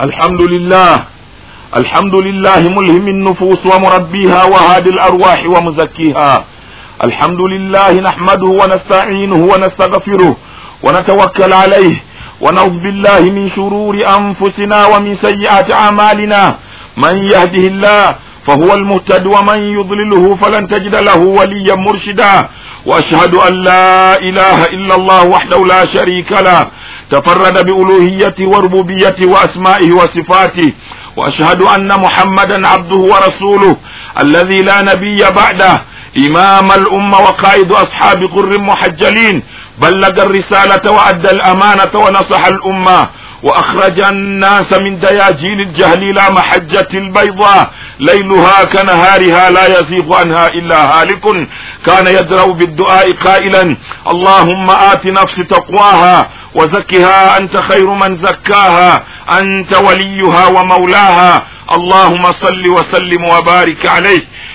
الحمد لله الحمد لله ملهم النفوس ومربيها وهادي الأرواح ومزكيها الحمد لله نحمده ونستعينه ونستغفره ونتوكل عليه ونعوذ بالله من شرور أنفسنا ومن سيئات أعمالنا من يهده الله فهو المهتد ومن يضلله فلن تجد له وليا مرشدا وأشهد أن لا إله إلا الله وحده لا شريك له. تفرد بألوهيته وربوبيته وأسمائه وصفاته. وأشهد أن محمدا عبده ورسوله الذي لا نبي بعده. إمام الأمة وقائد أصحاب قر محجلين. بلغ الرسالة وأدى الأمانة ونصح الأمة. واخرج الناس من دياجين الجهل الى محجة البيضاء ليلها كنهارها لا يزيغ عنها الا هالك. كان يدرأ بالدعاء قائلا اللهم ات نفسي تقواها وزكها انت خير من زكاها. انت وليها ومولاها. اللهم صل وسلم وبارك عليه.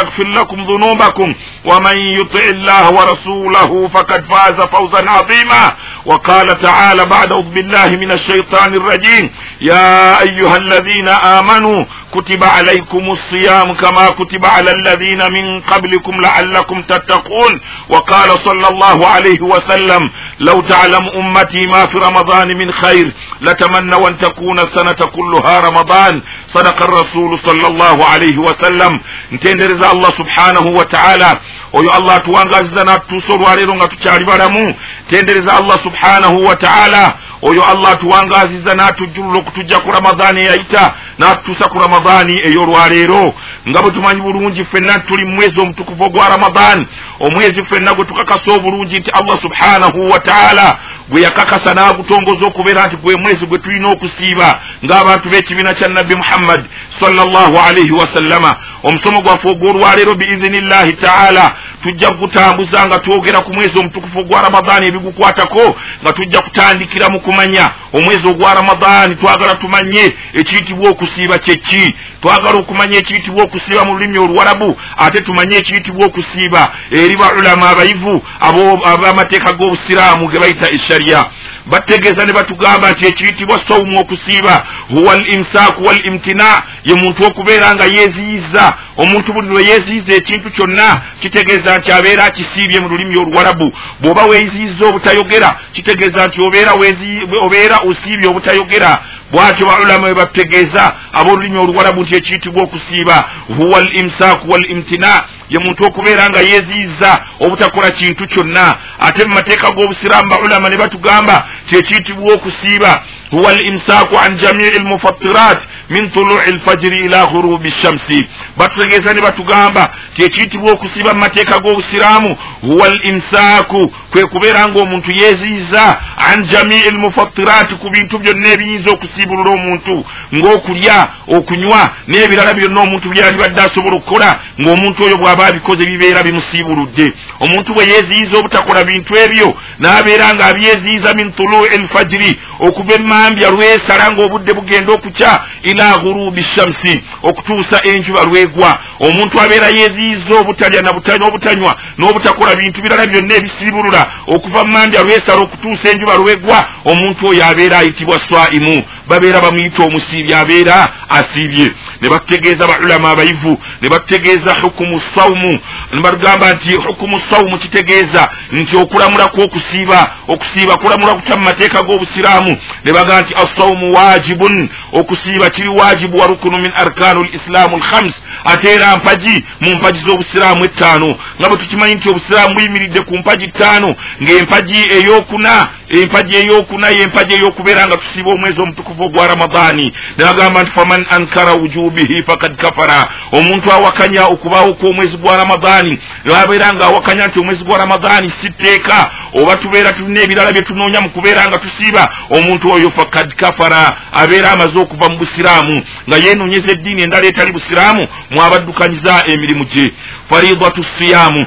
ويغفر لكم ذنوبكم ومن يطع الله ورسوله فقد فاز فوزا عظيما وقال تعالى بعد أعوذ بالله من الشيطان الرجيم يا أيها الذين آمنوا كتب عليكم الصيام كما كتب على الذين من قبلكم لعلكم تتقون. وقال صلى الله عليه وسلم لو تعلم أمتي ما في رمضان من خير لتمنوا أن تكون السنة كلها رمضان. صدق الرسول صلى الله عليه وسلم. ntendereza allah subhanahu wataala oyo allah atuwangaziza n'atutuusa olwaleero nga tukyali balamu ntendereza allah subhanahu wataala oyo allah atuwangaziza n'atujjulula okutujja ku ramadaani eyayita n'atutuusa ku ramadaani ey'olwaleero. Nga bwe tumanyi bulungi ffenna tuli mu mwezi omutukuvu ogwa ramadaani omwezi ffenna gwe tukakasa obulungi nti allah subhanahu wa taala gwe yakakasa n'agutongoza okubeera nti gwe mwezi gwe tulina okusiiba ng'abantu b'ekibiina kya nabbi muhammad sallallahu alaihi wasallama omusomo gwaffe ogw'olwaleero biizinillahi taala tujja kugutambuza nga twogera ku mwezi omutukufu ogwa ramadaani ebigukwatako nga tujja kutandikira mu kumanya. Omwezi ogwa ramadaani twagala tumanye ekiyitibwa okusiiba kyeki. Twagala okumanya ekiyitibwa okusiiba mu lulimi oluwarabu ate tumanye ekiyitibwa okusiiba. Eri baulama abayivu ab'amateeka g'obusiraamu ge bayita eshariya bategeeza ne batugamba nti ekiyitibwa sawumu okusiiba. Huwa al imsaaku wal imtina ye muntu okubeera nga yeeziyiza. Omuntu buli lwe yeeziyiza ekintu kyonna kitegeeza nti abeera akisiibye mu lulimi oluwarabu. Bw'oba weeziyiza obutayogera kitegeeza nti obeera obeera osiibye obutayogera bwatyo baulama we bategeeza ab'olulimi oluwarabu nti ekiyitibwa okusiiba huwa al imsaaku wal imtina ye muntu okubeera nga yeeziyiza obutakola kintu kyonna. Ate mu mateeka g'obusiraamu baulama ne batugamba kyekiyitibwa okusiiba al imsaaku an jamii lmufattirat min tului lfajiri ila ghurubi shamsi batutegeeza ne batugamba kyekiyitibwa okusiiba mu mateeka g'obusiraamu huwa al imsaaku kwe kubeera ng'omuntu yeeziyiza an jamii lmufattirati ku bintu byonna ebiyinza okusiibulula omuntu ng'okulya okunywa n'ebirala byonna omuntu byalibadde asobola okukola ng'omuntu oyo bw'aba abikoze bibeera bimusiibuludde omuntu bwe yeeziyiza obutakola bintu ebyo n'abeera nga abyeziyiza min tului lfajiri okuva emmambya lwesala ng'obudde bugenda okukya ila ghurubi shamsi okutuusa enjuba lwegwa. Omuntu abeera yeeziyiza obutalya n'obutanywa n'obutakola bintu birala byonna ebisiibulula okuva mmambya lwesala okutuusa enjuba lwegwa omuntu oyo abeera ayitibwa swaimu. Babeera bamuyita omusiibye abeera asiibye. Ne batutegeeza baulama abayivu ne batutegeeza hukumu sawumu ne batugamba nti hukumu sawumu kitegeeza nti okulamula kwokusiiba okusiiba kulamula kutya mu mateeka g'obusiraamu. Ne bagaa nti assawumu wajibun okusiiba kiri wajibu wa rukunu min arkanu lislaamu lhams ate era mpagi mu mpagi z'obusiraamu ettaano. Nga bwe tukimanyi nti obusiraamu buyimiridde ku mpagi ttaano ng'empagi eyokuna empagi eyokuna yempagi eyokubeera nga tusiiba omwezi omutukuvu ogwa ramadaani nagamba nti faman ankara wujubihi fakad kafara. Omuntu awakanya okubaawo kw'omwezi gwa ramadaani abeera nga awakanya nti omwezi gwa ramadaani sitteeka oba tubeera tulina ebirala bye tunoonya mu kubeera nga tusiiba omuntu oyo fakad kafara abeera amaze okuva mu busiraamu. Nga yenoonyeza eddiini endala etali busiraamu mwabaddukanyiza emirimu gye. Faridatu siyaamu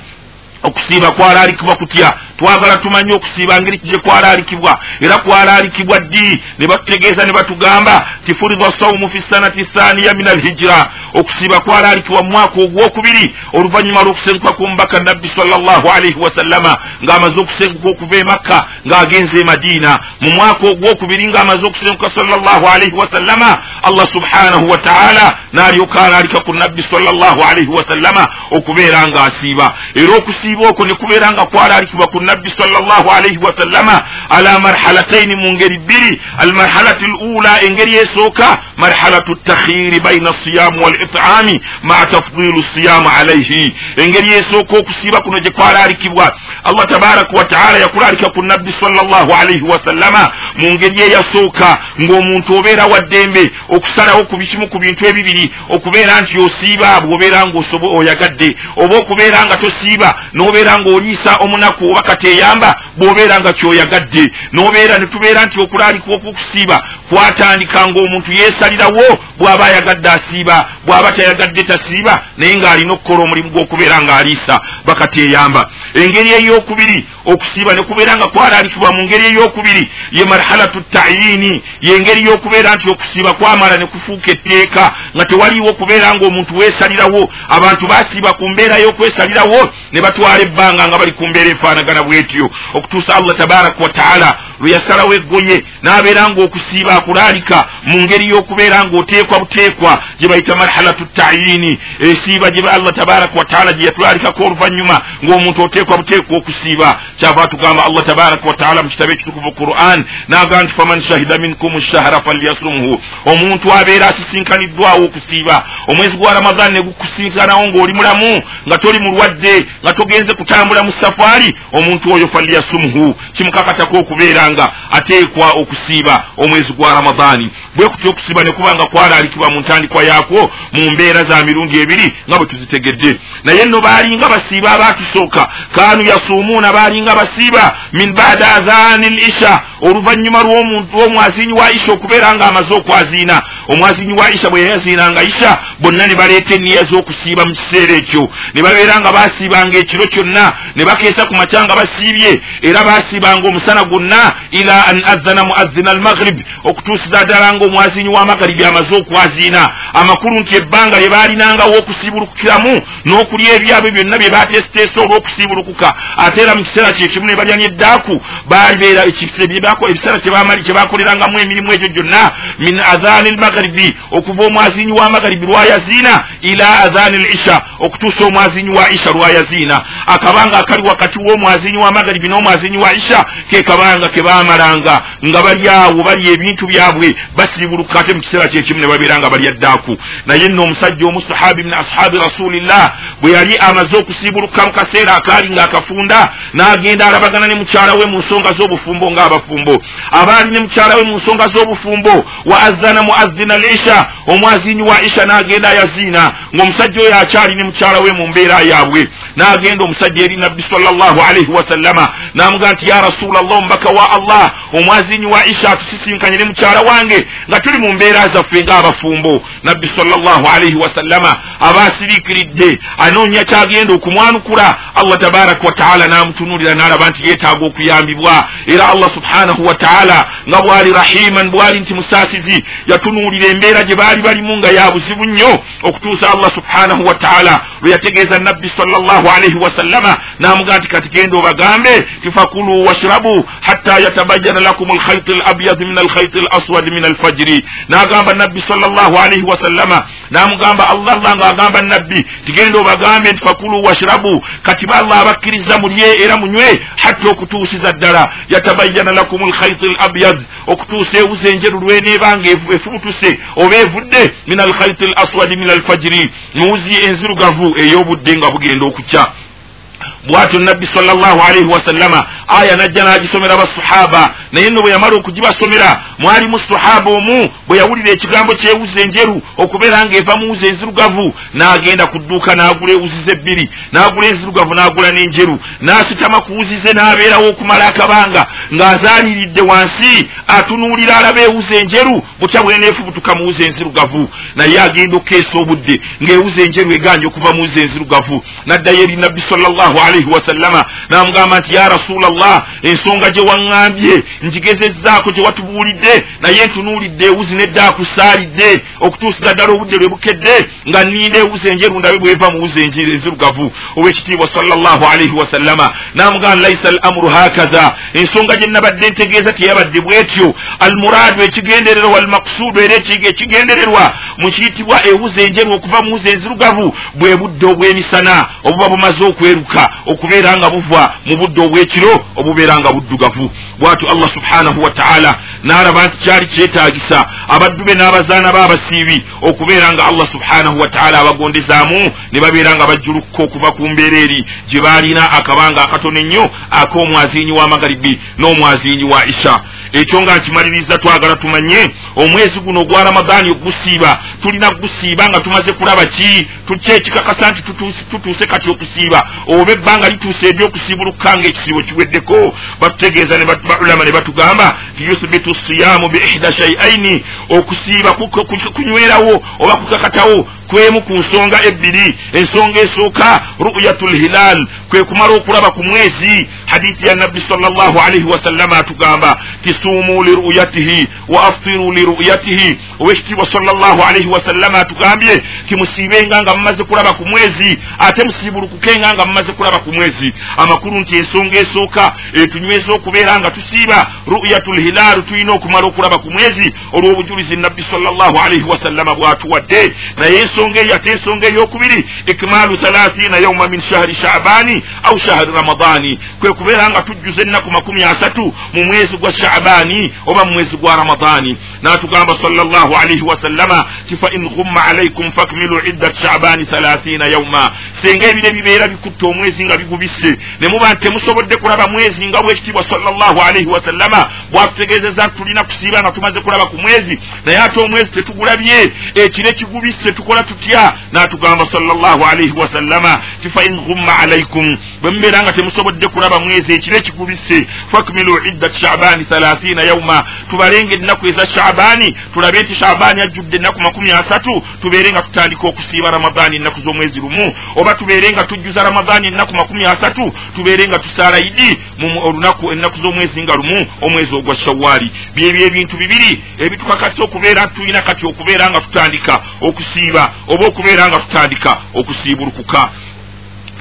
okusiiba kwalaalikibwa kutya twagala tumanye okusiiba ngeri gye kwalaalikibwa. Era kwalaalikibwa ddi? Ne batutegeeza ne batugamba ti furidha saumu fi sanati thaniya min alhijira okusiiba kwalaalikibwa mu mwaka ogwokubiri oluvannyuma lw'okusenguka ku mubaka nabbi salllahu alaihi wasallama ng'amaze okusenguka okuva e makka ng'agenza e madiina. Mu mwaka ogwokubiri ng'amaze okusenguka salllahu alaihi wasallama allah subhanahu wa taala n'alyoka alaalika ku nabbi salllahu alaihi wasallama okubeera ng'asiiba. Era okusiiba okwo ne kubeera nga kwalaalikibwa ku nabbi salllahu alaihi wasallama ala marhalataini mu ngeri bbiri. Almarhalatu lula engeri esooka marhalatu takhiri baina siyamu walitami maa tafdilu siyamu alaihi engeri esooka okusiiba kuno gye kwalaalikibwa allah tabaraka wataala yakulaalika ku nabbi salllahu alaihi wasallama mu ngeri eyasooka ng'omuntu obeera wa ddembe okusalawo ku bikimu ku bintu ebibiri okubeera nti osiiba bw'obeera nga oyagadde oba okubeera nga tosiiba n'obeera ng'oliisa omunaku oba kateyamba bw'obeera nga kyoyagadde n'obeera ne tubeera nti okulaalikibwa okukusiiba kwatandika ng'omuntu yeesalirawo bw'aba ayagadde asiiba bw'aba tayagadde tasiiba naye ng'alina okukola omulimu gw'okubeera ng'aliisa bakateyamba engeri ey'okubiri okusiiba ne kubeera nga kwalaalikibwa mu ngeri ey'okubiri ye marhalatu tayini yengeri y'okubeera nti okusiiba kwamala ne kufuuka etteeka nga tewaliiwo okubeera ng'omuntu weesalirawo abantu basiiba ku mbeera y'okwesalirawo ne batwala ebbanga nga bali ku mbeera efaanagana bwetyo. Okutuusa allah tabaraka wataala lwe yasalawo eggoye n'abeera ng'okusiiba akulaalika mu ngeri y'okubeera ng'oteekwa buteekwa gye bayita marhalatu tayini esiiba gye allah tabaraka wataala gye yatulalikako oluvannyuma ng'omuntu oteekwa buteekwa okusiiba. Kyava tugamba allah tabaraka wataala mu kitabo ekitukuvu quran n'agamba nti faman shahida minkum shahara falyasumhu omuntu abeera asisinkaniddwawo okusiiba. Omwezi gwa ramadaani ne gukusinkanawo ng'oli mulamu nga toli mulwadde nga togenze kutambula mu safaari omuntu oyo falyasumhu kimukakatako okubeera nga ateekwa okusiiba omwezi gwa ramadaani bwe kutya okusiiba ne kuba nga kwalaalikibwa mu ntandikwa yaakwo mu mbeera za mirundi ebiri nga bwe tuzitegedde. Naye nno baalinga basiiba abaatusooka kaanu yasuumuuna baalinga basiiba min baada azaani l isha oluvannyuma lw'omwaziinyi wa isha okubeera nga amaze okwaziina. Omwaziinyi wa isha bwe yayaziinanga isha bonna ne baleeta enniya z'okusiiba mu kiseera ekyo. Ne babeera nga baasiibanga ekiro kyonna ne bakeesa ku makya nga basiibye era baasiibanga omusana gwonna ila an azana muazina almaghrib okutuusiza ddala nga omwaziinyi w'amagaribi amaze okwaziina. Amakulu nti ebbanga lye baalinangawo okusiibulukukiramu n'okulya ebyabwe byonna bye bateesiteesa olw'okusiibulukuka. Ate era mu kiseera kyekimu ne balya n'eddaaku babeera ebiseera kye bakolerangamu emirimu egyo gyonna. Min azani lmagharibi okuva omwaziinyi w'amagaribi lwayaziina ila azani l isha okutuusa omwaziinyi wa isha lwayaziina akabanga akali wakati w'omwaziinyi w'amagaribi n'omwaziinyi wa isha ke kabanga ke baamalanga. Nga bali awo balya ebintu byabwe basiibuluka ate mu kiseera kyekimu ne babeera nga balya ddaaku naye nno omusajja omu sahabi min ashabi rasulillah bwe yali amaze okusiibuluka mu kaseera akaali ng'akafunda n'agenda alabagana ne mukyala we mu nsonga z'obufumbo ng'abafumbo. Abaali ne mukyala we mu nsonga z'obufumbo wa azana muazina lisha omwaziinyi wa isha n'agenda ayaziina ng'omusajja oyo akyali ne mukyala we mu mbeera yaabwe. N'agenda omusajja eri nabbi sallallahu alaihi wasallama n'amugaa nti ya rasulallah omubaka wa allah omwaziinyi wa isha atusisinkanye ne mukyala wange nga tuli mu mbeera zaffe ng'abafumbo. Nabbi sallallahu alaihi wasallama aba asiriikiridde anoonya kyagenda okumwanukula. Allah tabaraka wataala n'amutunuulira n'alaba nti yeetaaga okuyambibwa. Era allah subhanahu wataala nga bwali rahiman bwali nti musaasizi yatunuulira embeera gye baali balimu nga ya buzibu nnyo okutuusa allah subhanahu wataala lwe yategeeza nabbi sallallahu alaihi wasallama n'amugaa nti kati genda obagambe tifakulu washrabu hatta yatabayana lakum alkhait alabyad min alkhait alaswad min alfajiri n'agamba nabbi sallallahu alaihi wasallama n'amugamba allah allah ng'agamba nabbi tigenda obagambe nti fakulu washrabu kati baallah abakkiriza mulye era munywe hatta okutuusiza ddala. Yatabayana lakum alkhait alabyad okutuusa ewuza enjeru lweneebanga efubutuse oba evudde min alkhait alaswad min alfajiri muwuzi enzirugavu ey'obudde nga bugenda okukya. Bwatyo nabbi salllahalaihi wasallama aya najja n'agisomera basahaba naye nno bwe yamala okugibasomera mwalimu sahaba omu bwe yawulira ekigambo kyewuza enjeru okubeera ng'eva muwuza enzirugavu n'agenda ku dduuka n'agula ewuziza ebbiri n'agula enzirugavu n'agula n'enjeru n'asitama kuwuzize n'abeerawo okumala akabanga ng'azaaliridde wansi atunuulira alaba ewuza enjeru butya bweneefubutuka muwuza enzirugavu. Naye agenda okukeesa obudde ng'ewuza enjeru eganja okuva muwuza enzirugavu. N'addayo eri nabbi sallallahu alaihi wasallama namugamba nti ya rasula llah ensonga gye waŋŋambye ngigezezzaako gye watubuulidde naye ntunuulidde ewuzi nedda akusaalidde okutuusiza ddala obudde lwe bukedde nga nninda ewuzi enjeru ndabe bweva mu wuzi enzirugavu owekitiibwa salllahu alaihi wasallama namugamba laisa al amuru hakaza ensonga gye nabadde ntegeeza teyabadde bwetyo. Almuraadu ekigendererwa almaksuudu era ekigendererwa mukiyitibwa ewuzi enjeru okuva mu wuzi enzirugavu bwe budde obw'emisana obuba bumaze okweruka okubeera nga buva mu budde obw'ekiro obubeera nga buddugavu. Bwatyo allah subhanahu wataala n'alaba nti kyali kyetaagisa abaddu be n'abazaana baabasiibi okubeera nga allah subhanahu wataala abagondezaamu ne babeera nga bajjulukka okuva ku mbeera eri. Gye baalina akabanga akatono ennyo ak'omwaziinyi w'amagaribi n'omwaziinyi wa isha. Ekyo nga nkimaliriza twagala tumanye omwezi guno ogwa ramadaani ogusiiba tulina gusiiba nga tumaze kulaba ki? Tukyekikakasa nti tutuuse kati okusiiba? Oba ebbanga lituuse ebyokusiibuluka nga ekisiibo kiweddeko? Batutegeeza ulama ne batugamba ti yuthbitu siyaamu bi ihda shaiaini okusiiba kunywerawo oba kukakatawo kwemu ku nsonga ebbiri. Ensonga esooka ruyatu lhilal kwe kumala okulaba ku mwezi. Hadithi ya nabbi salllahu alaihi wasallama atugamba tisuumu liruyatihi wa aftiru liruyatihi owekitiibwa salllahu alaihi wasallama atugambye timusiibenga nga mumaze kulaba ku mwezi ate musiibulukukenga nga mumaze kulaba ku mwezi. Amakulu nti ensonga esooka etunyweza okubeera nga tusiiba ruyatu lhilaalu tulina okumala okulaba ku mwezi olw'obujulizi nabbi salllahu alaihi wasallama bwatuwadde. Naye ensonga eyo ate ensonga eyokubiri ikmaalu thalathina yauma min shahri shaabani au shahri ramadani kwe kubeera nga tujjuza ennaku makumi asatu mu mwezi gwa shaabani oba mu mwezi gwa ramadani natugamba salllahu alaihi wasallama fa in gumma alaikum fakmilu iddat shaabani thalathina yauma senga ebire bibeera bikutta omwezi nga bigubise ne muba temusobodde kulaba mwezi nga bwekitiibwa salllahu alaihi wasallama bwatutegeezeza nti tulina kusiiba nga tumaze kulaba ku mwezi. Naye ate omwezi tetugulabye. Ekire kigubise tukola tutya? Natugamba salllahu alaihi wasallama ti fa in gumma alaikum bwe mubeera nga temusobodde kulaba mwezi ekire kigubise fakmilu iddat shaabani thalathina yauma tubalenga ennaku eza shaabani tulabe nti shaabani ajjudde ennaku makumi asatu tubeere nga tutandika okusiiba ramadaani ennaku z'omwezi lumu oba tubeere nga tujjuza ramadaani ennaku makumi asatu tubeere nga tusaala idi olunaku ennaku z'omwezi nga lumu omwezi ogwa shawaali byebyo ebintu bibiri ebitukakasa okubeera tulina kati okubeera nga tutandika okusiiba oba okubeera nga tutandika okusiibulukuka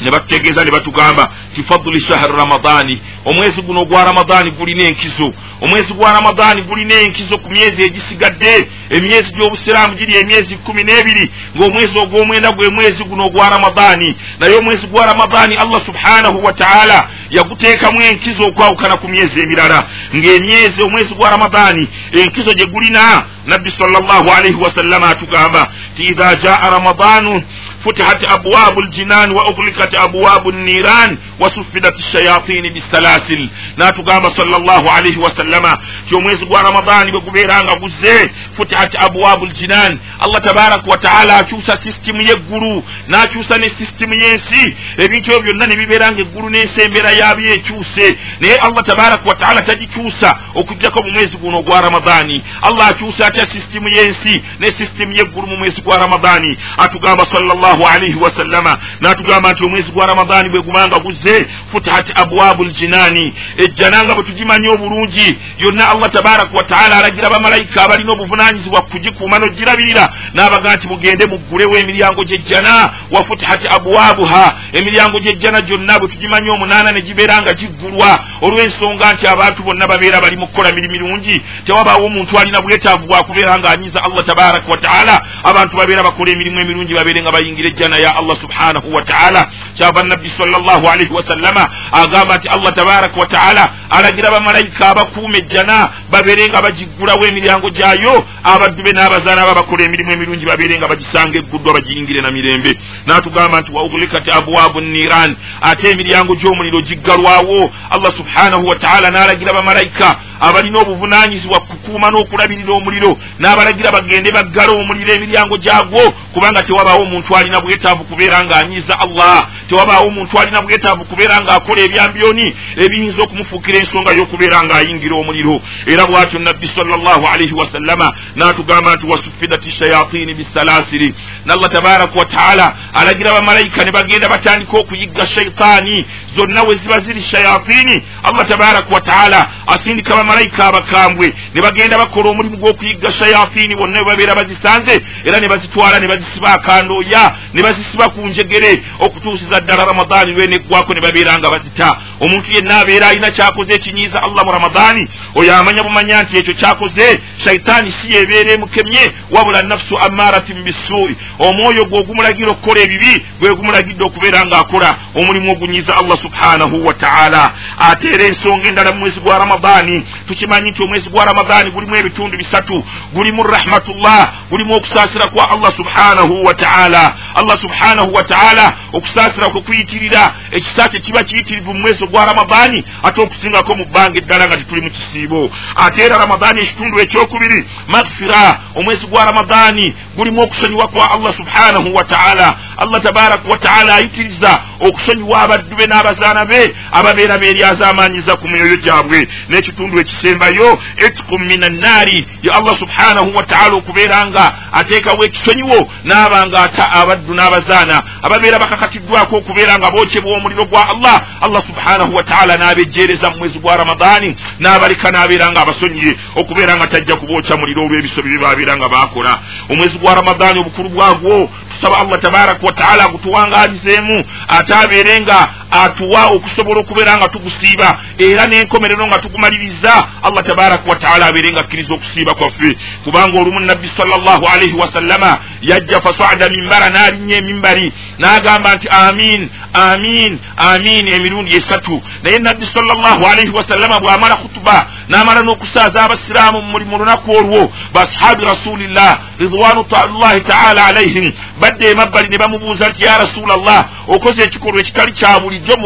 ne batutegeeza ne batugamba ti faduli shahri ramadaani omwezi guno ogwa ramadaani gulina enkizo. Omwezi gwa ramadaani gulina enkizo ku myezi egisigadde. Emyezi gy'obusiraamu giri emyezi kumi n'ebiri ng'omwezi ogw'omwenda gwe mwezi guno ogwa ramadaani naye omwezi gwa ramadaani allah subhanahu wa taala yaguteekamu enkizo okwawukana ku myezi emirala ng'emyezi omwezi gwa ramadaani enkizo gye gulina nabbi sallallahu alaihi wasallama atugamba ti idha jaa ramadaanu futihat abwabu ljinan wa ughlikat abwabu nniran wa sufidat shayatini bisalasil natugamba sallallahu alaihi wasallama ti omwezi gwa ramadani bwe gubeera nga guzze futihat abwabu ljinan allah tabaraka wataala akyusa sisitimu yeggulu n'akyusa ne sisitimu y'ensi ebintu ebyo byonna ne bibeera nga eggulu n'ensi embeera yabyo ekyuse naye allah tabaraka wataala tagikyusa okugjako mu mwezi guno ogwa ramadani allah akyusa atya sisitimu y'ensi ne sisitimu yeggulu mu mwezi gwa ramadani atugamba sallallahu alaihi wasallama natugamba nti omwezi gwa ramadani bwe gumanga guzze futihat abwabu ljinaani ejjana nga bwe tugimanyi obulungi yonna allah tabaraka wataala alagira bamalayika abalina obuvunanyizibwa kugikuuma nogirabirira n'abaga nti mugende muggulewo emiryango gyejjana wa futihat abwabuha. Emiryango gyejjana gyonna bwe tugimanyi omunaana ne gibeera nga giggulwa. Olw'ensonga nti abantu bonna babeera bali mu kukola mirimu mirungi tewabaawo omuntu alina bwetaavu bwakubeera ng'anyiza allah tabaraka wataala abantu babeera bakola emirimu emirungi babeere nga bayingira bayingira ejjana ya allah subhanahu wataala kyava nabbi salllahu alaihi wasallama agamba nti allah tabaraka wataala alagira bamalayika abakuuma ejjana babeere nga bagiggulawo emiryango gyayo abaddu be n'abazaana babakola emirimu emirungi babeere nga bagisanga egguddwa bagiyingire na mirembe n'atugamba nti waugulikat abwabu niran ate emiryango gy'omuliro giggalwawo allah subhanahu wataala n'alagira bamalayika abalina obuvunanyizibwa kukuuma n'okulabirira omuliro n'abalagira bagende baggala omuliro emiryango gyagwo kubanga tewabaawo omuntu alina bwetaavu kubeera ng'anyiza allah. Tewabaawo omuntu alina bwetaavu kubeera ng'akola ebyambyoni ebiyinza okumufuukira ensonga y'okubeera ng'ayingira omuliro. Era bw'atyo nabbi salllahu alaihi wasallama n'atugamba nti wasufidati shayatini bisalasiri nallah tabaraka wataala alagira bamalayika ne bagenda batandika okuyigga shaitaani zonna we ziba ziri shayatini allah tabaraka wataala asindika bamalayika abakambwe. Ne bagenda bakola omulimu gw'okuyigga shayatini bonna we babeera bazisanze era ne bazitwala ne bazisiba akandooya ne bazisiba ku njegere. Okutuusiza ddala ramadaani lweneggwako ne babeera nga bazita. Omuntu yenna abeera alina kyakoze ekinyiiza allah mu ramadaani oyo amanya bumanya nti ekyo kyakoze shaitaani si yebeera emukemye wabula nafsu amaratin bisuui omwoyo gwe ogumulagira okukola ebibi gwe gumulagidde okubeera ng'akola omulimu ogunyiiza allah subhanahu wataala ate era ensonga endala mu mwezi gwa ramadaani tukimanyi nti omwezi gwa ramadaani gulimu ebitundu bisatu. Gulimu rahmatullah gulimu okusaasira kwa allah subhanahu wataala allah subhanahu wataala okusaasira kwe kuyitirira ekisa kye kiba kiyitirivu mu mwezi ogwa ramadaani ate okusingako mu bbanga eddala nga tetuli mu kisiibo. Ate era ramadaani ekitundu ekyokubiri magfira omwezi gwa ramadaani gulimu okusonyiwa kwa allah subhanahu wataala allah tabaraka wataala ayitiriza okusonyiwa abaddu be n'abazaana be ababeera beeryazaamaanyiza ku myoyo gyabwe. N'ekitundu ekisembayo etikum min annaari ye allah subhanahu wataala okubeera nga ateekawo ekisonyiwo n'abanga ata abaddu n'abazaana ababeera bakakatiddwako okubeera nga bookyebwa omuliro gwa allah allah subhanahu wataala n'abejjeereza mu mwezi gwa ramadaani n'abaleka n'abeera nga abasonyiye okubeera nga tajja kubookya muliro olw'ebisobi bye babeera nga baakola. Omwezi gwa ramadaani obukulu bwagwo tusaba allah tabaraka wataala agutuwangaalizeemu ate abeere nga atuwa okusobola okubeera nga tugusiiba era n'enkomerero nga tugumaliriza allah tabaraka wataala abeere nga akkiriza okusiiba kwaffe. Kubanga olumu nabbi salllahu alaihi wasallama yajja fasada mimbara n'alinnya emimbari n'agamba nti amin amin amin emirundi esatu. Naye nabbi salllahu alaihi wasallama bw'amala khutuba n'amala n'okusaaza abasiraamu mu lunaku olwo baashabi rasulillah ridwanu llahi taala alaihim badde emabbali ne bamubuuza nti ya rasulallah okoze ekikolwa ekitali kya bulijjo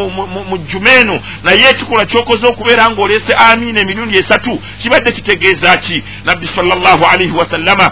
mu jjuma eno naye ekikolwa kyokoze okubeera ng'oleese amiina emirundi esatu kibadde kitegeeza ki? Nabbi salllahu alaihi wasallama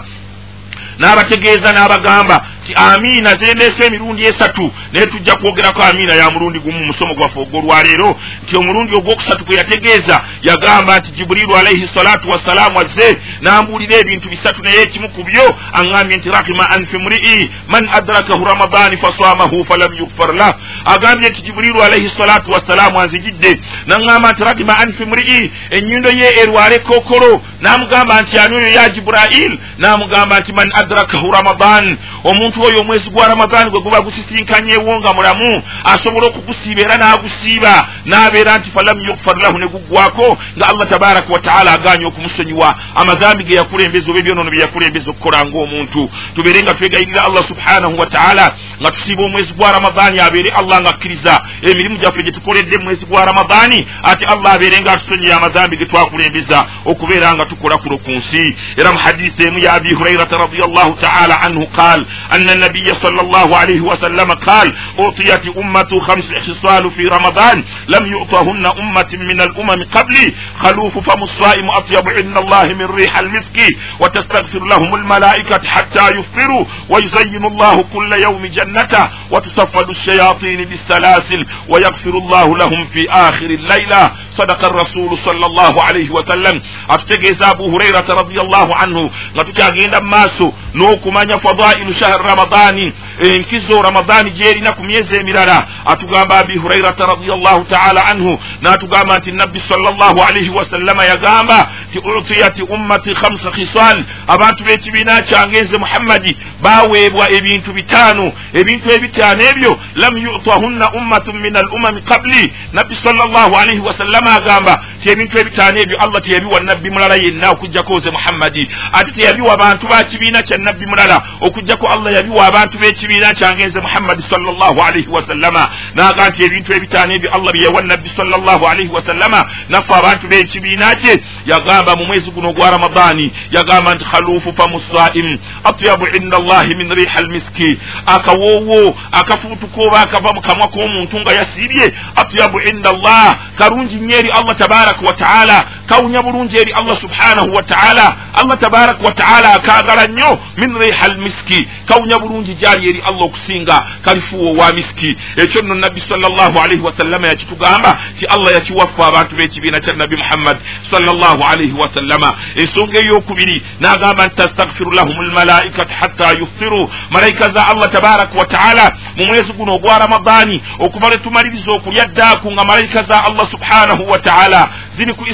n'abategeeza n'abagamba ti amiina zendeesa emirundi esatu naye tujja kwogerako amiina ya mulundi gumu mu musomo gwaffe ogwolwaleero. Nti omulundi ogwokusatu gwe yategeeza yagamba nti jibuliru alaihi salatu wassalaamu azze n'ambuulira ebintu bisatu naye ekimu ku byo. Aŋŋambye nti rahima anfi mrii man adrakahu ramadaani faswamahu falam yukfar lah. Agambye nti jibuliru alaihi salatu wassalaamu anzijidde naŋŋamba nti rahima anfi mrii ennyindo ye erwale kookolo. N'amugamba nti ani oyo ya jiburayil n'amugamba nti man adrakahu ramadan. Omuntu oyo omwezi gwa ramadaani gwe guba gusisinkanyewo nga mulamu asobola okugusiiba era n'agusiiba n'abeera nti falam yukfar lahu ne guggwako nga allah tabaraka wataala aganye okumusonyiwa. Amazambi ge yakulembeza oba ebyonono bye yakulembeza okukola ng'omuntu. Tubeere nga twegayirira allah subhanahu wataala nga tusiiba omwezi gwa ramadaani abeere allah nga akkiriza emirimu gyaffe gye tukoledde mu mwezi gwa ramadaani ate allah abeere nga atusonyiye amazambi ge twakulembeza okubeera nga tukola kulo ku nsi. Era mu hadisi emu ya abi hurairata radiallahu taala anhu qal أن النبي صلى الله عليه وسلم قال أعطيت أمة خمس خصال في رمضان لم يؤطهن أمة من الأمم قبلي. خلوف فم الصائم أطيب عند الله من ريح المسك وتستغفر لهم الملائكة حتى يفطروا ويزين الله كل يوم جنته وتصفد الشياطين بالسلاسل ويغفر الله لهم في آخر الليلة. صدق الرسول صلى الله عليه وسلم. أفتقز أبو هريرة رضي الله عنه nga tukyagenda mu maaso n'okumanya fadailu shahri ramadani enkizo ramadani gyerina ku myezi emirala atugamba abi hurairata radiallahu taala anhu n'atugamba nti nabbi salllahu alaihi wasallama yagamba ti utiyati ummati khamsa khisal. Abantu b'ekibiina kyange nze muhammadi baweebwa ebintu bitaano ebintu ebitaano ebyo lam yutahunna ummatun min al umami qabli. Nabbi salllahu alaihi wasallama agamba ti ebintu ebitaano ebyo allah teyabiwa nabbi mulala yenna okugjako nze muhammadi. Ate teyabiwa bantu ba kibiina kya nabbi mulala okugjako allah yabiwa abantu b'ekibiina kyange nze muhammadi salllahu alaihi wasallama naga nti ebintu ebitaano ebyo allah byeyawa nabbi salllahu alaihi wasallama naffe abantu b'ekibiina kye yagamba mu mwezi guno ogwa ramadaani yagamba nti khalufu famu saim atyabu inda allahi min riha almiski akawoowo akafuutuka oba akava mu kamwa k'omuntu nga yasiibye atyabu inda allah kalungi nnyo eri allah tabaraka wa taala kawunya bulungi eri allah subhanahu wa taala. Allah tabaraka wa taala akaagala nnyo min riha almiski kawunya bulungi gyali eri allah okusinga kalifuwa owa miski. Ekyo nno nabbi salllahu alaihi wasallama yakitugamba ti allah yakiwaffe abantu b'ekibiina kya nabbi muhammad salllahu alaihi wasallama ensonga eyokubiri n'agamba nti tastagfiru lahum almalaikatu hatta yuftiru malayika za allah tabaraka wa taala mu mwezi guno ogwa ramadaani okuva lwe tumaliriza okulya ddaaku nga malayika za allah subhanahu wa taala ziri ku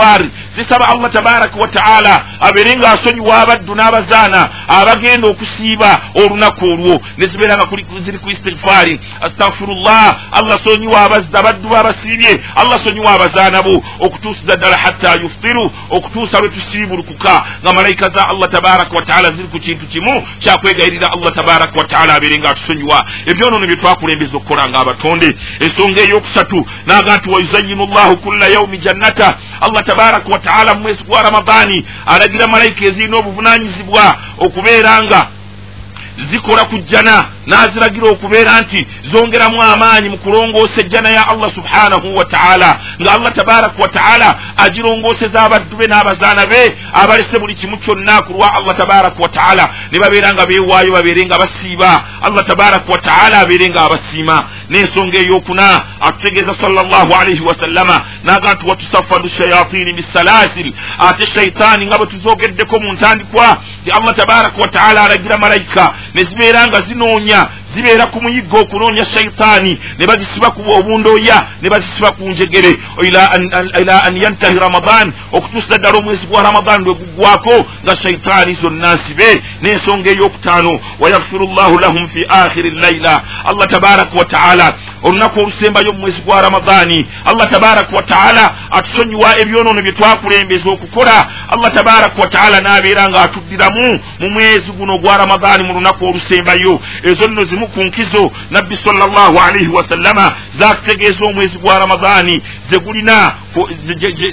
istigfaari zisaba allah tabaraka wa taala abeere nga asonyiwa abaddu n'abazaana abagenda okusiiba olunaku olwo ne zibeera nga ziri ku istigfaari astagfirullah allah sonyiwa abaddu babasiibye allah sonyiwa abazaana bo okutuusiza ddala hatta yuftiru okutuusa lwe tusiibulukuka. Nga malayika za allah tabaraka wa taala ziri ku kintu kimu kyakwegayirira allah tabaraka wa taala abeere nga atusonyiwa. Ebyonoono bye twakulembeza okukola nga abatonde. Ensonga ey'okusatu naga nti wayuzayinu llahu kulla yaumi jannata. Allah tabaraka wa taala mu mwezi gwa ramadaani alagira malayika ezirina obuvunanyizibwa okubeera nga zikola ku jjana n'aziragira okubeera nti zongeramu amaanyi mu kulongoosa ejjana ya allah subhanahu wa taala nga allah tabaraka wa taala agirongooseza abaddu be n'abazaana be abalese buli kimu kyonna ku lwa allah tabaraka wa taala. Ne babeera nga beewaayo babeere nga basiiba. Allah tabaraka wa taala abeere nga abasiima. N'ensonga eyokuna atutegeeza sallallahu alaihi wasallama naga nti watusafadu shayatini bisalasil ate shaitaani nga bwe tuzogeddeko mu ntandikwa ti allah tabaraka wa taala alagira malayika ne zibeera nga zinoonya zibeera ku muyiggo okunoonya shaitaani ne bazisiba ku obundooya ne bazisiba ku njegere. Ila an yantahi ramadan okutuusira ddala omwezi gwa ramadan lwe guggwako nga shaitaani zonna nsibe n'ensonga eyokutaano. Wayaghfiru llahu lahum fi akhiri llaila allah tabaraka wa taala olunaku olusembayo mu mwezi gwa ramadaani allah tabaraka wa taala atusonyiwa ebyonoono bye twakulembeza okukola. Allah tabaraka wa taala n'abeera nga atuddiramu mu mwezi guno gwa ramadaani mu lunaku olusembayo. Ezo nno zimu ku nkizo nabbi salllahu alaihi wasallama zatutegeeza omwezi gwa ramadaani zegulina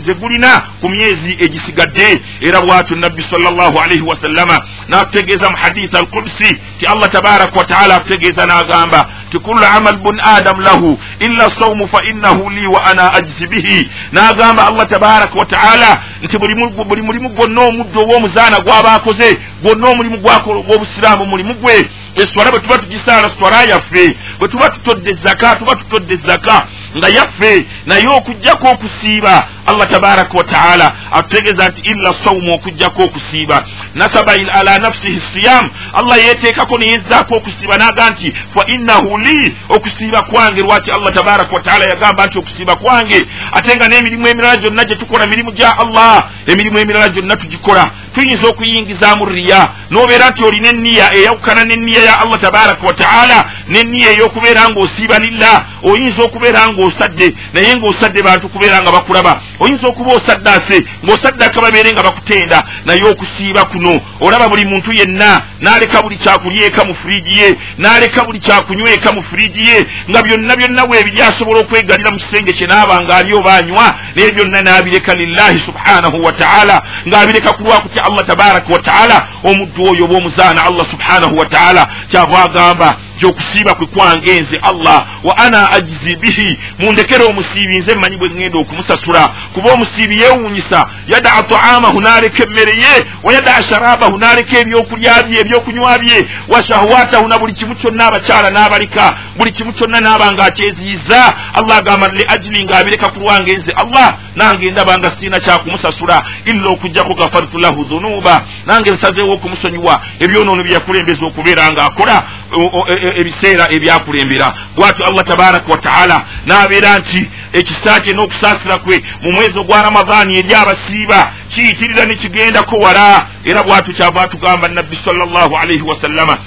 zegulina ku myezi egisigadde. Era bwatyo nabbi salllahu alaihi wasallama n'atutegeeza mu haditha alqudsi ti allah tabaraka wa taala atutegeeza n'agamba ti kullu amal bun adam lahu illa saumu fa innahu li wa ana ajzi bihi n'agamba allah tabaraka wa taala nti buli mulimu gwonna omuddo ow'omuzaana gwaba akoze gwonna omulimu gwakola ogw'obusiraamu mulimu gwe eswala bwe tuba tugisaala swala yaffe bwe tuba tutodde zaka tuba tutodde zaka nga yaffe naye okugjako okusiiba. Allah tabaraka wa taala atutegeeza nti illa saumu okugjako okusiiba. Nasaba ala nafsihi siyam. Allah yeteekako neyezzaako okusiiba naga nti fa innahu li okusiiba kwange. Lwaki allah tabaraka wa taala yagamba nti okusiiba kwange? Ate nga n'emirimu emirala gyonna gye tukola mirimu gya allah emirimu emirala gyonna tugikola tuyinza okuyingizaamu riya. N'obeera nti olina enniya eyawukana n'enniya ya allah tabaraka wa taala n'enniya ey'okubeera ng'osiiba lillah oyinza okubeera ng'osadde naye ng'osadde bantu kubeera nga bakulaba. Oyinza okuba osaddaase ng'osaddaka babeere nga bakutenda naye okusiiba kuno. Olaba buli muntu yenna n'aleka buli kyakulya eka mu furiji ye n'aleka buli kyakunywa eka mu furiji ye nga byonna byonna bwebiri asobola okwegalira mu kisenge kye naaba ng'ali oba anywa naye byonna n'abireka lillahi subhanahu wa taala ng'abireka ku lwakutya allah tabaraka wa taala omuddu oyo oba omuzaana allah subhanahu wa taala kyava agamba gyokusiiba kwe kwange nze allah wa ana ajizi bihi mundekere omusiibi nze mmanyi bwe ŋŋenda okumusasula. Kuba omusiibi yeewuunyisa yadaa taamahu n'aleka emmere ye wa yadaa sharabahu n'aleka ebyokulya bye ebyokunywa bye wa shahwatahu na buli kimu kyonna abakyala n'abalika buli kimu kyonna n'aba nga akyeziyiza allah agamba le ajili ng'abireka ku lwange nze allah nange ndaba nga sirina kyakumusasula illa okugjako gafartu lahu dhunuba. Nange nsazeewo okumusonyiwa ebyonoono bye yakulembeza okubeera ng'akola ebiseera ebyakulembera. Bwatyo allah tabaraka wataala n'abeera nti ekisa kye n'okusaasira kwe mu mwezi ogwa ramadaani eri abasiiba kiyitirira ne kigendako wala. Era bwatyo kyava atugamba nabbi salllahu alaihi wasallama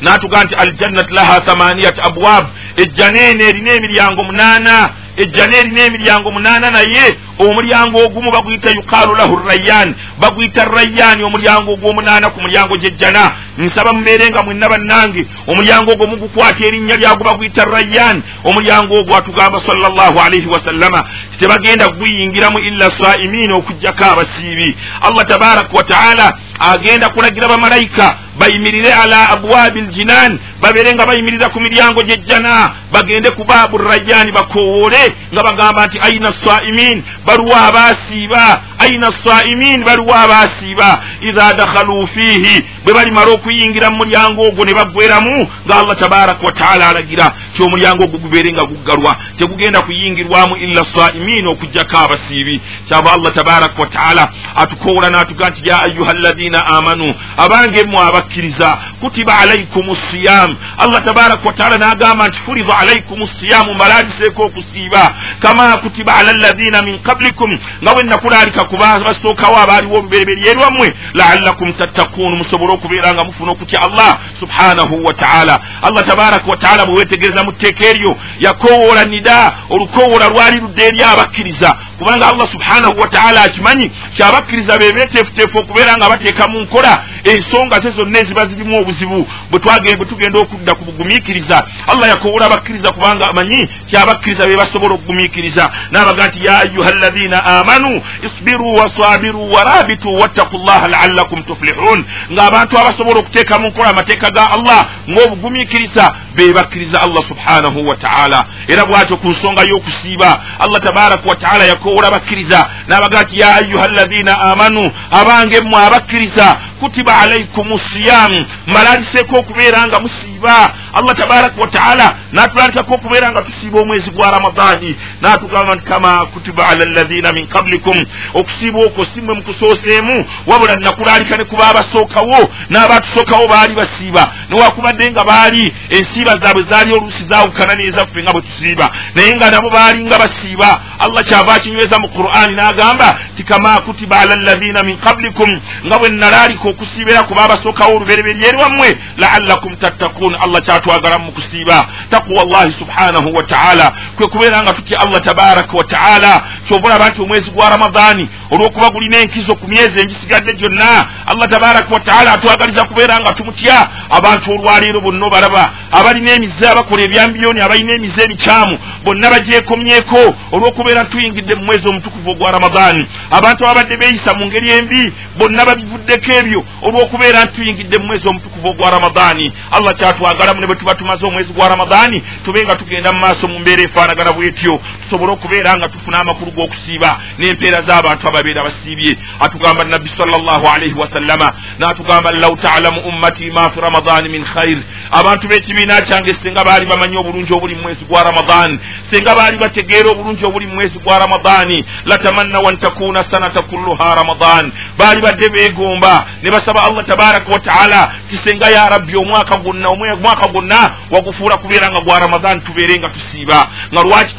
n'atuga nti aljannat laha thamaniyat abwab ejjana eno erina emiryango munaana ejjana erina emiryango munaana naye omulyango ogumu baguyita yuqaalu lahu rayyan baguyita rayyaani omulyango ogw'omunaana ku mulyango gyejjana. Nsaba mubeere nga mwenna bannange omulyango ogwo mugukwata erinnya lyago baguyita rayyan omulyango ogwo atugamba salllahu alaihi wasallama tebagenda guyingiramu illa saimiina okugjako abasiibi. Allah tabaraka wataala agenda kulagira bamalayika bayimirire ala abwabi ljinan babeere nga bayimirira ku miryango gyejjana. Bagende ku baabu rayani bakowoole nga bagamba nti aina saimin baluwa abasiiba aina saimin baluwa abasiiba. Idha dakhalu fiihi bwe balimala okuyingira mu mulyango ogwo ne baggweramu nga allah tabaraka wataala alagira ti omulyango ogwo gubeere nga guggalwa. Tegugenda kuyingirwamu illa saimin okugjako abasiibi. Kyava allah tabaraka wataala atukowola n'atuga nti ya ayuha alladina amanu abange mmwe abakkiriza kutiba alaikum siyam allah tabaraka wataala n'agamba nti furida alaikum siyamu mbalagiseeko okusiiba. Kama kutiba ala alladina min qablikum nga bwe nakulaalika kuba basookawo abaaliwo omubereberyeerwammwe laallakum tattakunu musobole okubeera nga mufuna okutya allah subhanahu wataala allah tabaraka wataala bwe wetegereza mu tteeka eryo yakowoola nida olukowoola lwali ludde eri abakkiriza kubanga allah subhanahu wataala akimanyi kyabakkiriza be beteefuteefu okubeera nga bateeka mu nkola ensonga ze zonna eziba zirimu obuzibu bwe tugenda okudda ku bugumiikiriza. Allah yakowoola abakkiriza kubanga amanyi kyabakkiriza be basobola okugumiikiriza. N'abaga nti ya ayuha alladina amanu isbiru wasabiru warabitu wattaku llaha laallakum tuflihun. Ng'abantu abasobola okuteeka mu nkola amateeka ga allah ng'obugumiikiriza be bakkiriza allah subhanahu wataala era bwatyo ku nsonga y'okusiiba allah tabaraka wataala yakowoola bakkiriza n'abaga nti ya ayuha alladina amanu abange mmwe abakkiriza kutiba alaikum siyamu malaliseeko okubeera nga musiiba. Allah tabaraka wataala n'atulalikako okubeera nga tusiiba omwezi gwa ramadaani n'atugamba nti kama kutiba ala alladina min qablikum. Okusiiba okwo simwe mukusooseemu wabula nakulalika ne kuba abasookawo n'abatusookawo baali basiiba. Newakubadde nga baali ensiiba zaabwe zaali oluusi zaawukana n'ezaffe nga bwe tusiiba. Naye nga nabo baali nga basiiba. Allah kyava akinyweza mu qur'ani n'agamba ti kama kutiba ala alladina min qablikum. Nga bwe nalalika okusiibira kuba abasookawo olubereberyeerwammwe laallakum tattakun allah kyatwagala mu kusiiba. Takuwa llahi subhanahu wataala kwe kubeera nga tutya allah tabaraka wataala kyova olaba nti omwezi gwa ramadaani olw'okuba gulina enkizo ku myezi engisigadde gyonna allah tabaraka wataala atwagaliza kubeera nga tumutya. Abantu olwaleero bonna obalaba abalina emize abakola ebyambiyoni abalina emize emikyamu bonna bagyekomyeko olw'okubeera ntuyingidde mu mwezi omutukuvu ogwa ramadaani. Abantu ababadde beeyisa mu ngeri embi bonna babivuddeko ebyo olw'okubeera ntuyingidde mu mwezi omutukuvu ogwa ramadaani allah kyatwagalamu ne bwe tuba tumaze omwezi gwa ramadaani tube nga tugenda mu maaso mu mbeera efaanagana bwetyo. Tusobole okubeera nga tufuna amakulu g'okusiiba n'empeera z'abantu ababeera basiibye atugamba nabbi salllahu alaihi wasallama n'atugamba law taalamu ummati ma fi ramadaani min khair abantu b'ekibiina kyange singa baali bamanyi obulungi obuli mu mwezi gwa ramadaani singa baali bategeera obulungi obuli mu mwezi gwa ramadaani latamannaw an takuuna sanata kulluha ramadan baali badde beegomba ne basaba allah tabaraka wataala tisenga ya rabbi omwaka gwonna omwaka gwonna wagufuula kubeera nga gwa ramadaani tubeere nga tusiiba. Nga lwaki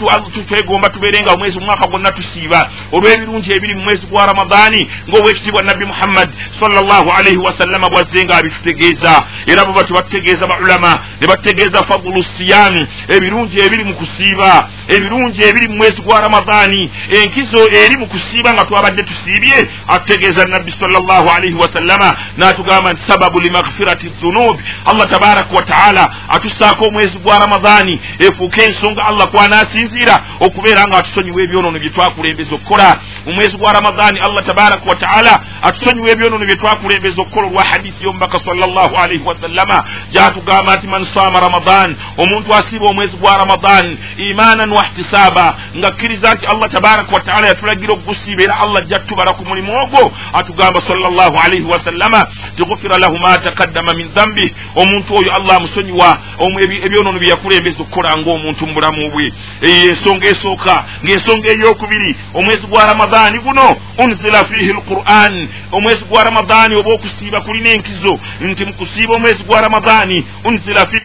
twegomba tubeere nga omwezi omwaka gwonna tusiiba? Olw'ebirungi ebiri mu mwezi gwa ramadaani ng'obwekitiibwa nabbi muhammad salllahu alaihi wasallama bwazze nga abitutegeeza. Era bo bati batutegeeza baulama ne batutegeeza fadulu siyaami ebirungi ebiri mu kusiiba ebirungi ebiri mu mwezi gwa ramadaani enkizo eri mu kusiiba nga twabadde tusiibye atutegeeza nabbi salllahu alaihi wasallama n'atugamba nti sababu limaghfirati dhunubi allah tabaraka wataala atussaako omwezi gwa ramadaani efuuke ensonga allah kwanaasinziira okubeera nga atusonyiwa ebyonoono bye twakulembeza okukola. Mu mwezi gwa ramadaani allah tabaraka wataala atusonyiwa ebyonoono bye twakulembeza okukola olwa hadisi y'omubaka salllahu alaihi wasallama gyatugamba nti man saama ramadan omuntu asiiba omwezi gwa ramadan imanan wahtisaaba ngakkiriza nti allah tabaraka wataala yatulagira okugusiiba era allah ajja tubala ku mulimu ogwo atugamba salllahu alaihi wasallama tigufira lahu ma takaddama min dhambi omuntu oyo allah amusonyiwa ebyonoono bye yakulembeza okukola ngaomuntu mu bulamu bwe. Ensonga esooka ng'ensonga eyokubiri omwezi gwa ramadaani guno unzila fihi lquran omwezi gwa ramadaani oba okusiiba kulina enkizo nti mu kusiiba omwezi gwa ramadaani unzila fi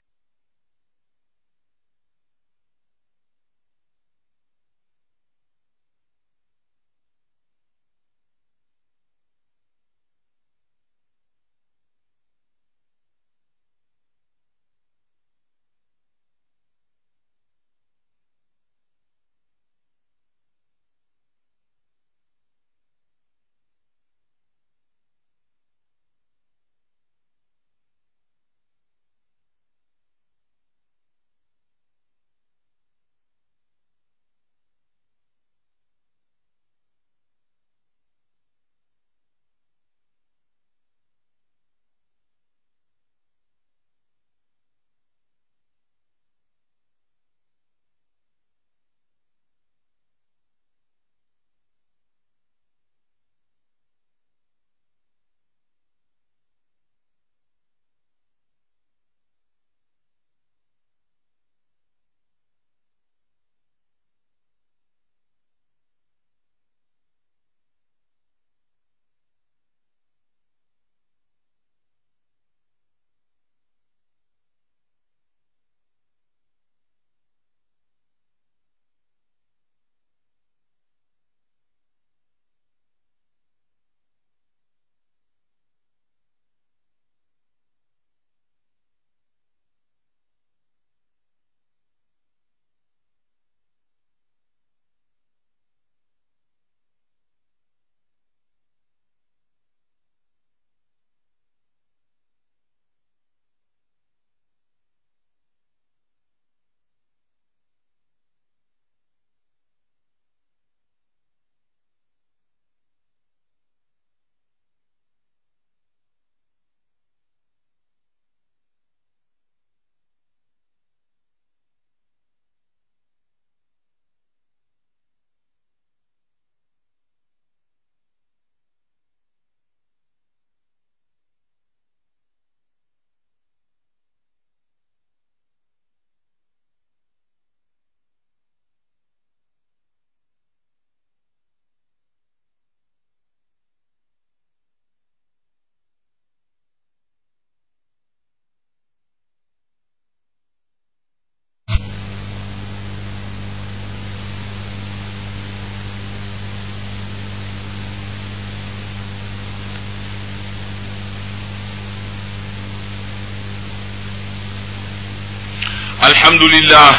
الحمد لله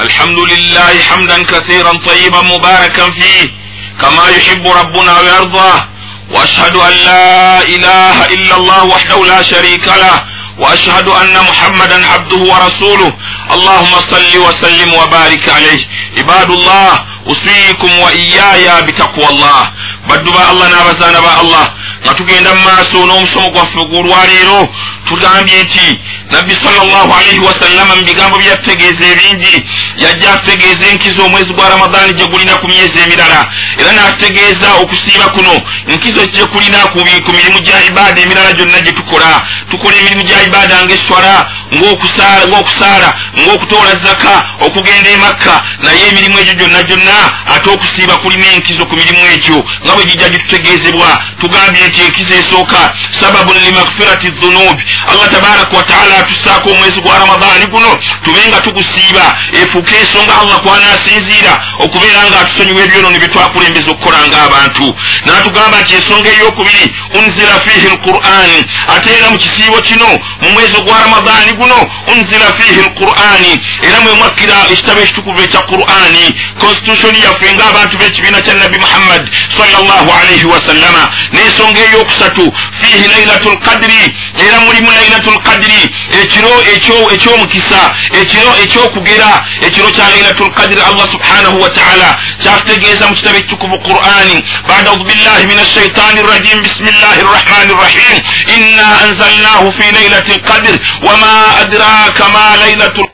الحمد لله حمدا كثيرا طيبا مباركا فيه كما يحب ربنا ويرضاه واشهد ان لا اله الا الله وحده لا شريك له واشهد ان محمدا عبده ورسوله اللهم صل وسلم وبارك عليه عباد الله اوصيكم واياي بتقوى الله baddu ba allah n'abazaana ba allah. Nga tugenda mu maaso n'omusomo gwaffe ogw'olwaleero tugambye nti nabbi salllahu alaihi wasallama mu bigambo byatutegeeza ebingi yajja atutegeeza enkizo omwezi gwa ramadaani gye gulina ku myezi emirala. Era n'atutegeeza okusiiba kuno nkizo gye kulina ku mirimu gya ibaada emirala gyonna gye tukola. Tukola emirimu gya ibaada ngaeswala ng'okusaala ng'okutoola zaka okugenda emakka naye emirimu egyo gyonna gyonna ate okusiiba kulina enkizo ku mirimu egyo nga bwe gijja gitutegeezebwa. Tugambye nti enkizo esooka sababun limakfirati dhunubi allah tabaraka wataala atusaako omwezi gwa ramadaani guno. Tube nga tugusiiba efuuke ensonga allah kwanaasinziira okubeera nga atusonyiwa ebyonono bye twakulembeza okukola ng'abantu n'atugamba nti ensonga eyokubiri unzira fiihi lqur'ani ate era mu kisiibo kino mu mwezi ogwa ramadaani guno unzira fiihi lqur'ani era mwe mwakkira ekitabo ekitukuvu ekya qur'ani constitution yaffe ng'abantu b'ekibiina kya nabbi muhammad sallallahu alaihi wasallama n'ensonga eyokusatu fiihi lailatu lqadiri era mulimu lailatu lqadiri ekiro ekyomukisa ekiro ekyokugera ekiro kya lailatu lqadiri allah subhanahu wataala kyatutegeeza mu kitabo ekitukuvu qur'ani bada audu billahi min ashaitani rrajim bismillahi rrahmani rrahim. Inna anzalnahu fi lailati lqadr wama adraka ma lailatu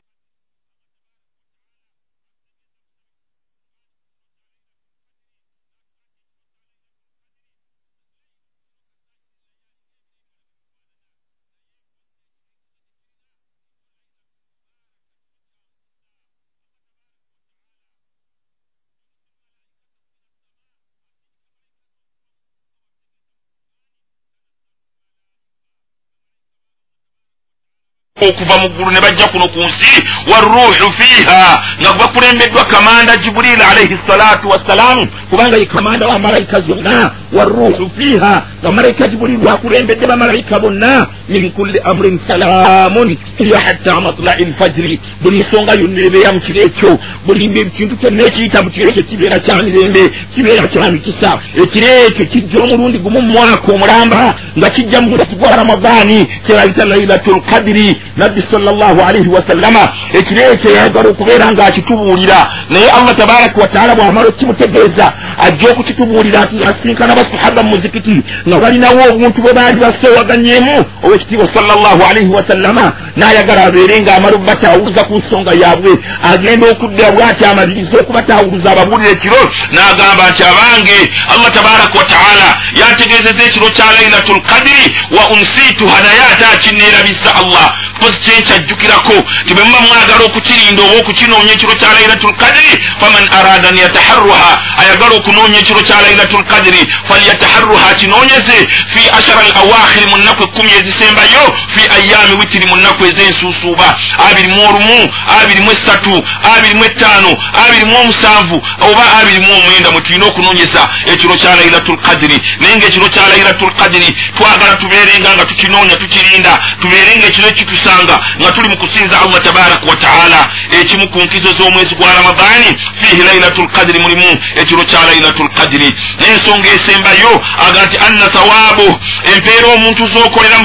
okuva mu ggulu ne bajja kuno ku nsi waruuhu fiiha nga bakulembeddwa kamanda jibuliili alaihi salatu wassalaamu kubanga ye kamanda wa malayika zonna waruuhu fiiha nga malayika jibuliili wakulembedde bamalayika bonna min kulli amrin salaamun iya hatta matlai lfajiri buli nsonga yonna ebeera mu kiro ekyo buli kintu kyonna ekiyita mu kiro ekyo kibeera kyamirembe kibeera kya mikisa. Ekiro ekyo kijja omulundi gumu mu mwaka omulamba nga kijja mu mwezi gwa ramadaani kyerayita lailatu lkadiri nabbi salllahu alaihi wasallama ekiro ekyo yayagala okubeera ngaakitubuulira naye allah tabaraka wataala bwamala okimutegeeza ajja okukitubuulira ati asinkana basahaba mumuzikiti nga balinawo obuntu bwe baali baseewaganyemu owekitiibwa salllahu alaihi wasallama n'ayagala abeere ng'amala okubatawuluza ku nsonga yaabwe. Agenda okudda bwati amaliriza okubatawuluza ababuulira ekiro n'agamba nti abange allah tabaraka wataala yantegeezeza ekiro kya lailatu lkadiri wa unsituha naye ate akinneerabisa allah mpozi kyenkyajjukirako ti bwe muba mwagala okukirinda oba okukinoonya ekiro kya lailatu lkadiri faman arada an yataharruha ayagala okunoonya ekiro kya lailatu lkadiri falyataharruha akinoonyeze fi ashara al awakhiri mu nnaku ekkumi ezisembayo fi ayami witiri mu nnaku ez'ensuusuuba. Abiri mu olumu abiri mu essatu abiri mu ettaano abiri mu omusanvu oba abiri mu omwenda mwe tulina okunoonyeza ekiro kya lailatu lkadiri naye ngaekiro kya lailatu lkadiri twagala tubeerenga nga tukinoonya tukirinda tubeerenga ekiro ekitusanga nga tuli mu kusinza allah tabaraka wataala ekimu ku nkizo z'omwezi gwa ramadaani fiihi lailatu lkadiri mulimu ekiro kya lailatu lkadiri n'ensonga esembayo aga nti anna thawaabu empeera omuntu z'okolera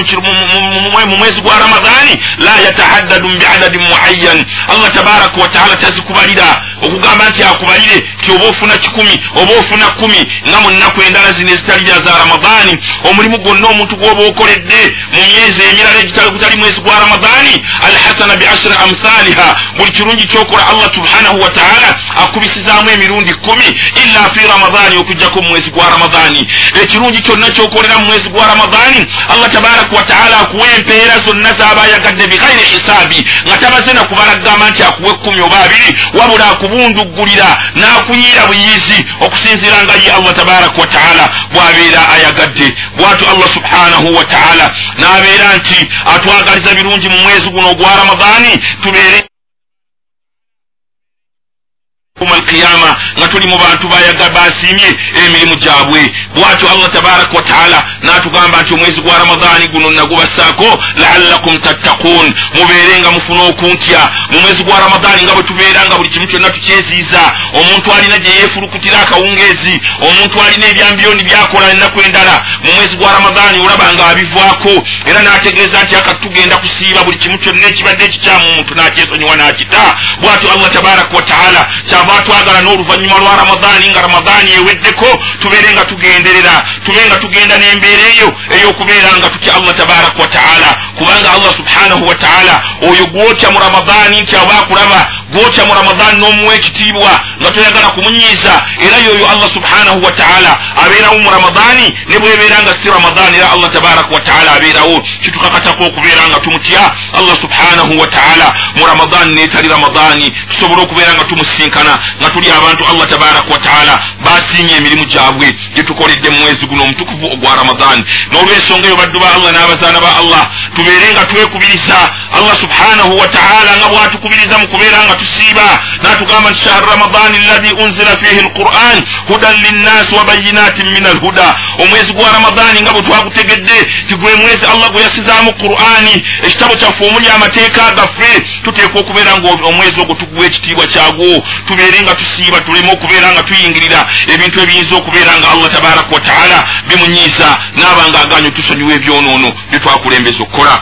mu mwezi gwa ramadaani la yatahaddadu biadadin muayyan. Allah tabaraka wataala tazikubalira okugamba nti akubalire ti oba ofuna kikumi oba ofuna kumi nga mu nnaku endala zino ezitalira za ramadaani omulimu gwonna omuntu gw'oba okoledde mu myezi emirala gutali mwezi gwa ramadaani alhasana biashri amthaliha. Buli kirungi kyokola allah subhanahu wataala akubisizaamu emirundi kumi illa fi ramadaani okugjako mu mwezi gwa ramadaani ekirungi kyonna kyokolera mu mwezi gwa ramadaani allah tabaraka wataala akuwa empeera zonna zaba ayagadde bighairi hisaabi. Nga tabaze nakubala kugamba nti akuwa ekkumi oba abiri wabula akubunduggulira n'akuyiira buyizi okusinziira nga ye allah tabaraka wataala bw'abeera ayagadde. Bw'atyo allah subhanahu wataala n'abeera nti atwagaliza birungi mu mwezi guno ogwa ramadaani tubeere alqiyama nga tuli mu bantu basiimye emirimu gyabwe. Bwatyo allah tabaraka wataala n'atugamba nti omwezi gwa ramadaani guno nagubasaako laallakum tattaquun. Mubeere nga mufuna okuntya. Mu mwezi gwa ramadaani nga bwe tubeera nga buli kimu kyonna tukyeziiza omuntu alina gye yeefulukutira akawungeezi omuntu alina ebyambiyoni byakola ennaku endala mu mwezi gwa ramadaani olaba nga abivaako era n'ategeeza nti akati tugenda kusiiba buli kimu kyonna ekibadde ekikyamu omuntu n'akyesonyiwa n'akita. Bw'atyo allah tabaraka wataala kyava atwagala n'oluvannyuma lwa ramadaani nga ramadaani eweddeko tubeere nga tugenderera tube nga tugenda n'embeera eyo ey'okubeera nga tutya allah tabaraka wataala kubanga allah subhanahu wataala oyo gwotya mu ramadaani nti aba akulaba gwotya mu ramadaani n'omuwa ekitiibwa nga toyagala kumunyiiza era yoyo allah subhanahu wataala abeerawo mu ramadaani ne bwebeera nga si ramadaani era allah tabaraka wataala abeerawo. Kitukakatako okubeera nga tumutya allah subhanahu wataala mu ramadaani netali ramadaani tusobole okubeera nga tumusinkana nga tuli abantu allah tabaraka wataala basiimye emirimu gyabwe gyetukoledde mu mwezi guno omutukuvu ogwa ramadaani n'olwensonga eyo baddu ba allah n'abazaana ba allah tubeere nga twekubiriza allah subhanahu wataala nga bwatukubiriza mu kubeera nga tusiiba. N'atugamba nti shahru ramadaani alladhi unzila fihi alquran hudan linnaasi wa bayinatin min alhuda omwezi gwa ramadaani nga bwe twagutegedde ti gwe mwezi allah gwe yasizaamu qur'ani ekitabo kyaffe omuli amateeka gaffe tuteekwa okubeera nga omwezi ogwo tuguwa ekitiibwa kyagwo. Tubeere nga tusiiba tuleme okubeera nga tuyingirira ebintu ebiyinza okubeera nga allah tabaraka wataala bimunyiiza naaba nga aganya otusonyiwa ebyonoono bye twakulembeza okukola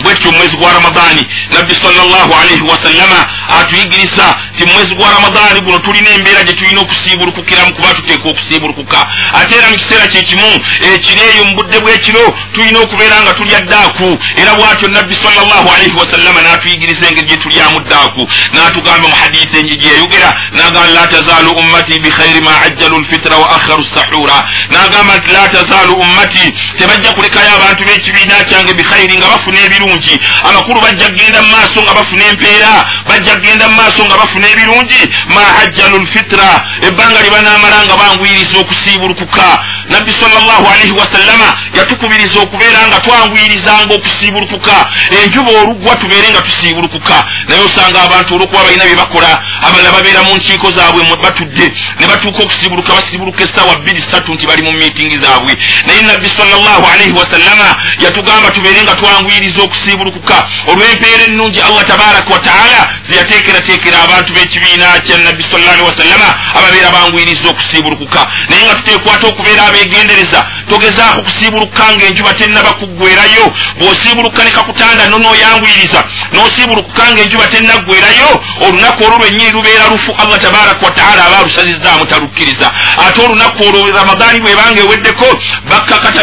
bwetyo mwezi gwa ramadaani nabbi salllahu alaihi wasallama atuyigiriza ti mwezi gwa ramadaani guno tulina embeera gye tulina okusiibulukukiramu kuba tuteeka okusiibulukuka ate era mu kiseera kyekimu ekiro eyo mu budde bw'ekiro tulina okubeera nga tulya ddaaku. Era bwatyo nabbi salllahu alaihi wasallama n'atuyigiriza engeri gye tulyamu ddaaku. N'atugamba mu hadiisi enyi gyeyayogera n'agamba la tazaalu ummati bikhairi ma ajjalu lfitira wa akharu sahura. N'agamba nti la tazaalu ummati tebajja kulekayo abantu b'ekibiina kyange bikhairi nga bafuna ebirungi amakulu bajja kgenda mu maaso nga bafuna empeera bajja kgenda mu maaso nga bafuna ebirungi. Ma hajjalu lfitira ebbanga lye banaamala nga bangwiriza okusiibulukuka. Nabbi salllahu alaihi wasallama yatukubiriza okubeera nga twangwirizanga okusiibulukuka. Enjuba oluggwa tubeere nga tusiibulukuka. Naye osanga abantu olwokuba balina bye bakola abalala babeera mu nkiiko zaabwe batudde ne batuuka okusiibuluka basiibuluka essaawa bbiri ssatu nti bali mu miitingi zaabwe. Naye nabbi salllahu alaihi wasallama yatugamba tubeere nga twangwiriza okusiibulukuka olw'empeera ennungi allah tabaraka wataala zeyateekerateekera abantu b'ekibiina kya nabbi salla alihi wasallama ababeera bangwiriza okusiibulukuka naye nga tuteekwata okubeera abeegendereza togezaako kusiibuluka ng'enjuba tennaba kuggwerayo bw'osiibuluka ne kakutanda no nooyangwiriza n'osiibulukuka ng'enjuba tennaggwerayo olunaku olwo lwennyini lubeera lufu allah tabaraka wataala aba alusazizaamu talukkiriza. Ate olunaku olwo ramadaani bwebanga eweddeko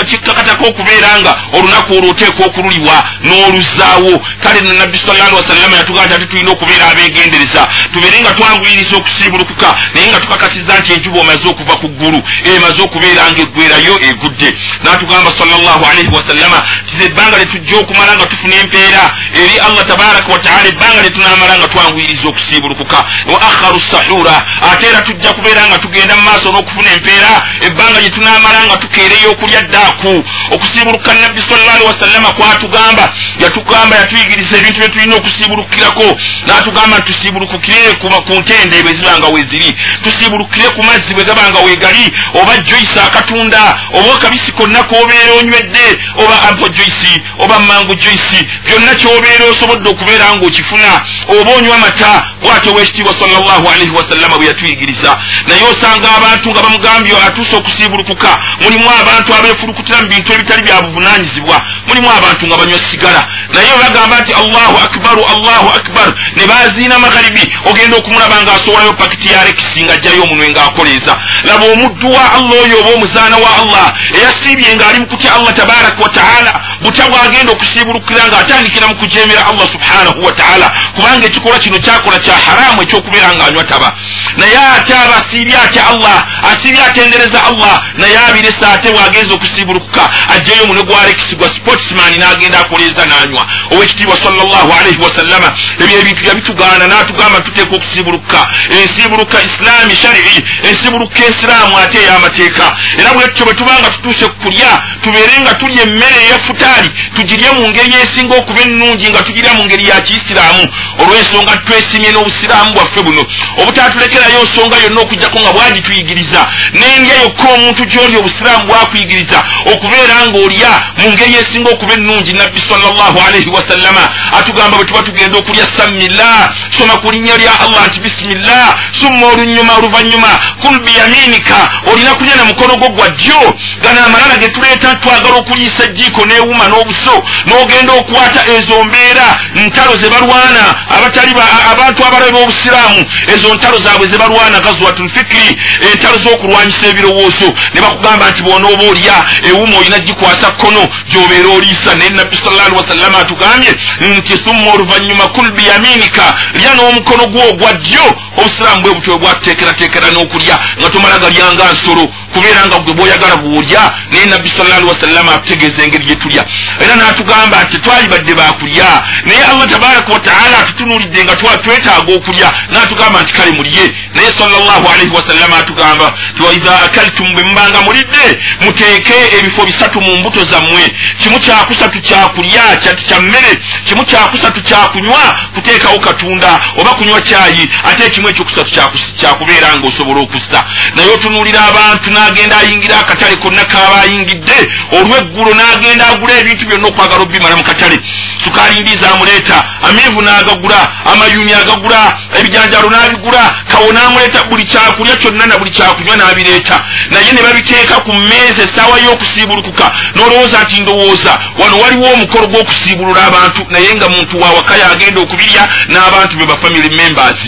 kikkakatako okubeera nga olunaku olwo oteekwa okululiwa n'oluzaawo kale nabbi sal ali wasallama yatugamba ate tulina okubeera abeegendereza. Tubeere nga twanguyiriza okusiibulukuka naye nga tukakasiza nti enjuba omaze okuva ku ggulu emaze okubeera nga eggwerayo egudde. N'atugamba salllahu alaihi wasallama tize ebbanga lyetujja okumala nga tufuna empeera eri allah tabaraka wataala ebbanga lyetunamala nga twanguyiriza okusiibulukuka. Wa akharu sahura ate era tujja kubeera nga tugenda mu maaso n'okufuna empeera ebbanga lyetunamala nga tukeereyo okulya ddaaku. Okusiibuluka nabbi salla alihi wasallama kwatugamba yatugamba yatuyigiriza ebintu bye tulina okusiibulukirako n'atugamba tusiibulukukire ku ntende bwe zibanga weziri tusiibulukire ku mazzi bwe gabanga wegali oba joyisi akatunda oba akabisi konna kobeera onywedde oba ampo joyisi oba mangu joyisi byonna kyobeera osobodde okubeera ngaokifuna oba onywa amata bwatyo wekitiibwa salllahu alaihi wasallama bwe yatuyigiriza. Naye osanga abantu nga bamugambye atuuse okusiibulukuka mulimu abantu abeefulukutira mu bintu ebitali bya buvunanyizibwa mulimu abantu nga banywa sigala naye bagamba nti allahu akbaru allahu akbar. Ne baziina magharibi. Ogenda okumulaba ng'asowolayo pakiti ya rekisi ng'ajjayo omunwe ng'akoleeza laba omuddu wa allah oyo oba omuzaana wa allah eyasiibye ng'ali mu kutya allah tabaraka wataala butya bw'agenda okusiibulukira ng'atandikira mu kujeemera allah subhanahu wataala kubanga ekikolwa kino kyakola kya haramu ekyokubeera ng'anywa taba. Naye ate aba asiibye atya allah? Asiibye atendereza allah? Naye abiresa ate bw'agenza okusiibulukuka ajjayo omune gwa rekisi gwa sportsman n'agenda akoleeza n'anywa owekitiibwa sallallahu alaihi wasallama ebyo ebintu yabitugaana n'atugamba tuteeka okusiibuluka. Ensiibuluka islaami sharii ensiibuluka esiraamu ate ey'amateeka. Era bwe tutyo bwe tubanga tutuuse kulya tubeere nga tulya emmere eyafutaali tugirye mu ngeri esinga okuba ennungi nga tugirya mu ngeri ya kiisiraamu olw'ensonga twesimye n'obusiraamu bwaffe buno. Obutaatulekerayo nsonga yonna okugjako nga bwagituyigiriza. N'endya yokka omuntu gy'oli obusiraamu bwakuyigiriza okubeera ng'olya mu ngeri esinga okuba ennungi nabbi sallallahu alaihi wasallama atugamba bwe tuba tugenda okulya sammillah soma ku linnya lya allah nti bisimillah summa olunyuma oluvannyuma kul biyaminika olina kulya na mukono gwo gwa ddyo. Gano amalala ge tuleeta twagala okuliisa jiiko n'ewuma n'obuso n'ogenda okwata ezo mbeera ntalo ze balwana. Abatali abantu abalabe b'obusiraamu ezo ntalo zaabwe ze balwana gazwatul fikiri entalo z'okulwanyisa ebirowoozo. Ne bakugamba nti bw'onooba olya ewuma olina gikwasa kkono gy'obeera oliisa naye nabbi sallallahu wasallama atugambye nti summa oluvannyuma kul biyaminika lya n'omukono gwo ogwa ddyo. Obusiraamu bwe butyo bwatuteekerateekera n'okulya nga tomala galyanga nsolo kubeera nga gwe bw'oyagala bw'olya naye nabbi sallallahu alihi wasallama atutegeeza engeri gye tulya. Era n'atugamba nti twali badde bakulya naye allah tabaraka wataala atutunuulidde nga twetaaga okulya n'atugamba nti kale mulye. Naye sallallahu alaihi wasallama atugamba ti waiza akaltum bwe mubanga mulidde muteeke ebifo bisatu mu mbuto zammwe. Kimu kyakusatu kyakulya kya mmere kimu kyakusatu kyakunywa kuteekawo katunda oba kunywa kyayi ate ekimu ekyokusatu kyakubeera nga osobola okussa. Naye otunuulira abantu n'agenda ayingira akatale konna kaaba ayingidde olweggulo n'agenda agula ebintu byonna okwagala obimala mu katale. Sukaali ndiiza amuleeta amenvu n'agagula amayuni agagula ebijanjalo n'abigula kawo n'amuleeta buli kyakulya kyonna na buli kyakunywa n'abireeta. Naye ne babiteeka ku mmeeza essaawa y'okusiibulukuka n'olowooza nti ndowooza wano waliwo omukolo gw'okusiibulula abantu naye nga muntu wawaka yagenda okubirya n'abantu be bafamily members.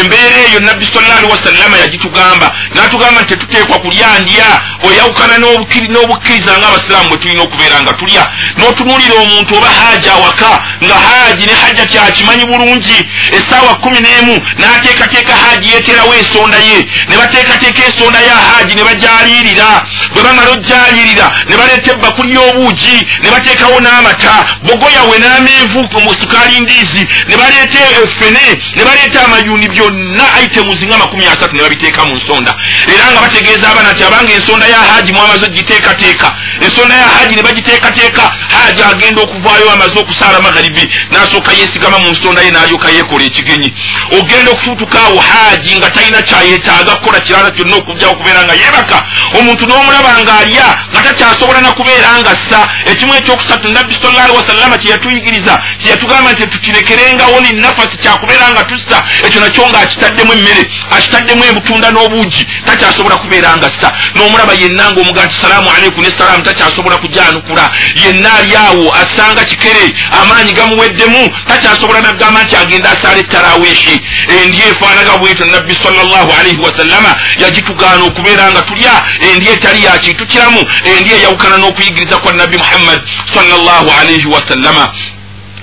Embeera eyo nabbi sallallahu alihi wasallama yagitugamba n'atugamba nti tetuteekwa kulya ndya oyawukana n'obukkiriza ng'abasiraamu bwe tulina okubeera nga tulya. N'otunuulira omuntu oba haaji awaka nga haaji ne hajja kyakimanyi bulungi. Essaawa kumi n'emu n'ateekateeka haaji yeeterawo ensonda ye ne bateekateeka ensonda ya haaji ne bajalirira bwe bamala ojjalirira ne baleeta ebbakuli y'obuugi ne bateekawo n'amata bogoyawe n'amenvu mu sukaali ndiizi ne baleeta effene ne baleeta amayuni byonna itemuzi nga makumi asatu ne babiteeka mu nsonda. Era nga bategeeza abaana nti abanga ensonda ya haaji mwamaze ogiteekateeka ensonda ya haaji ne bagiteekateeka haaji agenda okuvaayo amaze okusaala magharibi n'asooka yeesigama mu nsonda ye n'alyoka yeekola ekigenyi. Ogenda okufuutukaawo haaji nga talina kyayetaaga kukola kirala kyonna okujjawo okubeera nga yeebaka omuntu n'omulaba nga alya nga takyasobola nakubeera nga ssa ekimu ekyokusatu nabbi sallallahu alihi wasallama kyeyatuyigiriza kyeyatugamba nti tukirekerengawo ninafasi kyakubeera nga tussa. Ekyo nakyo nga akitaddemu emmere akitaddemu ebutunda n'obuugi takyasobola kubeera nga ssa n'omulaba yenna ngaomuga nti salaamu aleikum nessalaamu takyasobola kujanukula yenna ali awo asanga kikere amaanyi gamuweddemu takyasobola nagamba nti agenda asaala ettaraweeshi endi efaanaga bwetyo nabbi sallallahu alaihi wasallama yagitugaana okubeera nga tulya endi etali ya kintu kiramu endi eyawukana n'okuyigiriza kwa nabbi muhammad sallallahu alaihi wasallama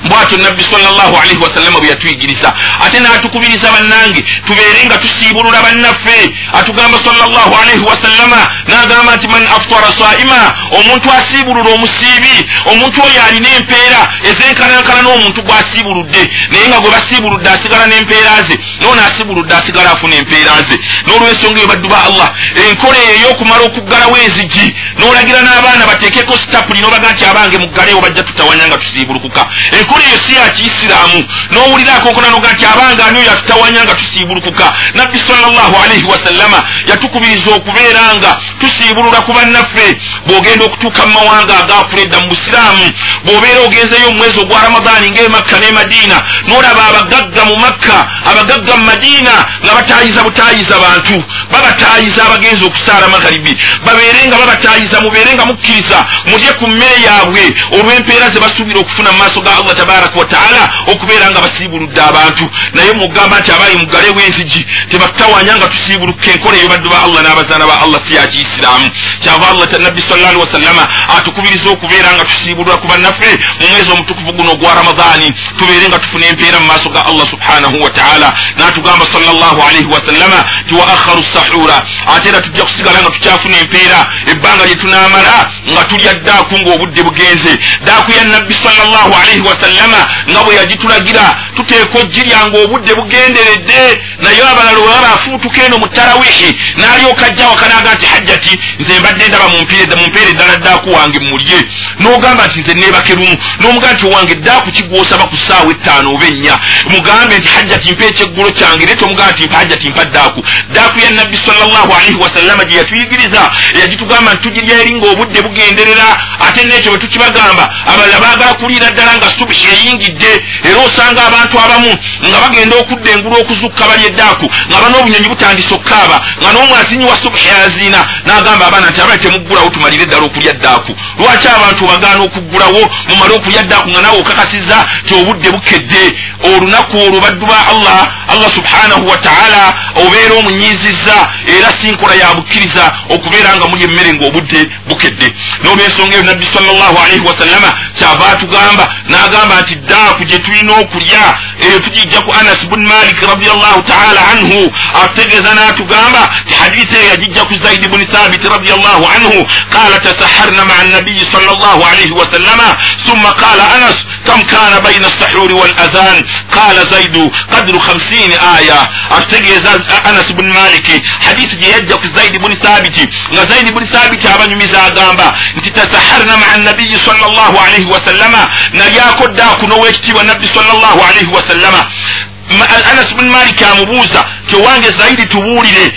bwatyo nabbi sallallahu alaihi wasallama bwe yatuyigiriza. Ate n'atukubiriza bannange tubeere nga tusiibulula bannaffe. Atugamba sallallahu alaihi wasallama n'agamba nti man aftara saima omuntu asiibulula omusiibi omuntu oyo alina empeera ezenkanankana n'omuntu gw'asiibuludde naye nga gwe basiibuludde asigala n'empeera ze noono asiibuludde asigala afuna empeera ze. N'olwensonga eyo baddu ba allah enkola eyo ey'okumala okuggalawo enzigi n'olagira n'abaana bateekeko sitapuli n'obaga nti abange muggaleewo bajja tutawanya nga tusiibulukuka. Enkola eyo si ya kiisiraamu n'owuliraako okonanoga nti abanga ani oyo atutawanya nga tusiibulukuka? Nabbi sallallahu alaihi wasallama yatukubiriza okubeera nga tusiibulula ku bannaffe bw'ogenda okutuuka mu mawanga agaakula edda mu busiraamu bw'obeera ogenzeyo mu mwezi ogwa ramadaani ng'emakka n'e madiina n'olaba abagagga mu makka abagagga mu madiina nga bataayiza butaayiza bantu babataayiza abagenzi okusaala magharibi babeere nga babataayiza mubeere nga mukkiriza mulye ku mmere yaabwe olw'empeera ze basuubira okufuna mu maaso ga allah tabaraka wataala okubeera nga basiibuludde abantu. Naye mugamba nti abayi mugalewo enzigi tebatutawanya nga tusiibuluka enkola eyo baddu ba allah n'abazaana ba allah si ya kiisiraamu kyava allah nabbi alihi wasallama atukubiriza okubeera nga tusiibulula ku bannaffe mu mwezi omutukuvu guno ogwa ramadaani tubeere nga tufuna empeera mu maaso ga allah subhanahu wataala n'atugamba sallallahu alaihi wasallama ti wa akharu sahura. Ate era tujja kusigala nga tukyafuna empeera ebbanga lye tunaamala nga tulya ddaaku ng'obudde bugenze. Daaku ya nabbi sallallahu alaihi wasallama nga bwe yagitulagira tuteeka ogiryanga obudde bugenderedde naye abalala olaba bafuutuka eno mu tarawihi n'alyoka ajja wakanaga nti hajjati nze mbadde ndaba mumpeere eddala ddaaku wange mulye. N'ogamba nti nze neebake lumu. N'omugaa nti owange ddaaku kigwosaba ku ssaawa ettaano oba ennya. Mugambe nti hajjati mpa ekyeggulo kyange. Naye tomugaa nti mpa hajjati mpa ddaaku ddaaku ya nabbi sallallahu alaihi wasallama gye yatuyigiriza yagitugamba nti tugirya eri ng'obudde bugenderera ate n'ekyo bwe tukibagamba abalala baagala kuliira ddala nga subuhi eyingidde era osanga abantu abamu nga bagenda okudda engulu okuzukka bali eddaaku nga ban'obunyonyi butandise okkaaba nga n'omwazinyi wa subuhi aziina n'agamba abaana nti abaali temuggulawo tumalire eddala okulya ddaaku lwaki abantu bagaana okuggulawo mumale okulya ddaaku nga nawe okakasiza ti obudde bukedde? Olunaku olwo baddu ba allah allah subhanahu wataala mukyala obeera omunyizizza era si nkola ya bukkiriza okubeera nga mulya emmere ngaobudde bukedde. N'olwensonga eyo nabbi salaalaihi wasallama kyava atugamba n'agamba nti daaku gye tulina okulya eyo tugijja ku anas bun malik radiallahu taala anhu atutegeeza n'atugamba ti hadisi eyo yagijja ku zaidi buni thabit radiallahu anhu qala tasaharna maa nabiyi salaalaihi wasallama ثم قال أنس كم كان بين السحور والأذان قال زيد قدر خمسين آية أرتقي أنس بن مالك حديث يجك زيد بن ثابت زيد بن ثابت أبن مزاقامبا انت تسحرنا مع النبي صلى الله عليه وسلم نرياكو داكو نويشتي والنبي صلى الله عليه وسلم أنس بن مالك أمبوزا توانج زيد تبولي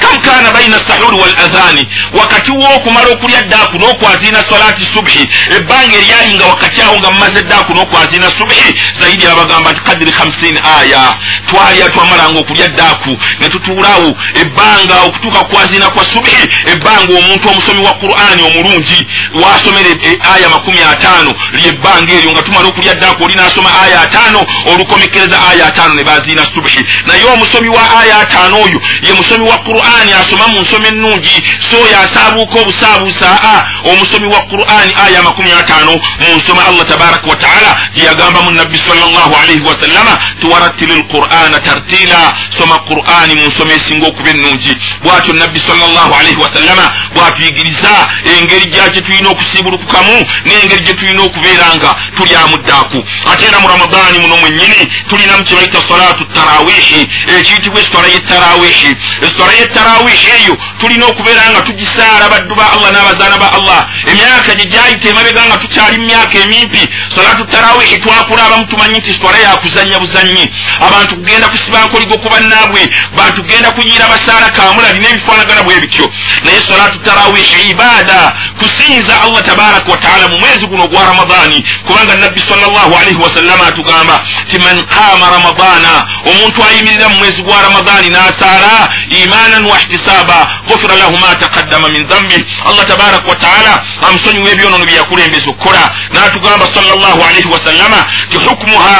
Kam kana baina sahuri wal adhani? Wakati wokumala okulya ddaaku n'okwazina solati subhi. Ebbanga eryali nga wakati awo nga mumaze ddaaku n'okwazina subhi. Zaidi abagamba nti kadiri hamsin aya. Twalya twamalanga okulya ddaaku ne tutuulawo ebbanga okutuuka kukwazina kwa subhi. Ebbanga omuntu omusomi wa qur'ani omulungi wasomera aya makumi ataano. Lyebbanga eryo nga tumala okulya ddaaku oli nasoma aya ataano olukomekereza aya ataano ne bazina subhi. Naye omusomi wa aya ataano oyo ye musomi wa qur'ani asoma mu nsoma ennungi so oyo asaabuuka obusaabuusa a omusomi wa qur'ani aya makumi ataano mu nsoma allah tabaraka wataala gye yagamba mu nabbi salllahu alaihi wasallama tuwarattili lqur'ana tartila soma qur'ani mu nsoma esinga okuba ennungi. Bwatyo nabbi salllahu alaihi wasallama bwatuyigiriza engeri gyakye tulina okusiibulukukamu n'engeri gye tulina okubeeranga tulyamu ddaaku ate era mu ramadaani muno mwennyini tulinamu kye bayita salatu tarawihi ekiyitibwa esitola y'etarawihi esitola y'etarawihi eyo tulina okubeera nga tugisaala baddu ba allah n'abazaana ba allah. Emyaka gye gyayita emabega nga tukyali mu myaka emimpi salatu tarawihi twakula abamu tumanyi nti sitola yakuzanya buzanyi abantu kugenda kusiba nkoligo ku bannaabwe bantu kugenda kunyiira basaala kamulali n'ebifaanagana bwe bityo. Naye salatu tarawihi ibaada kusinza allah tabaraka wataala mu mwezi guno ogwa ramadaani kubanga nabbi salllahu alaihi wasallama atugamba ti man qaama ramadana omuntu ayimirira mu mwezi gwa ramadaani n'asaala imanan wahtisaba gufira lahu ma taqaddama min dhambi allah tabaraka wataala amusonyiwa ebyonono byeyakulembeza okukola. N'atugamba salllahu alaihi wasallama ti hukumuha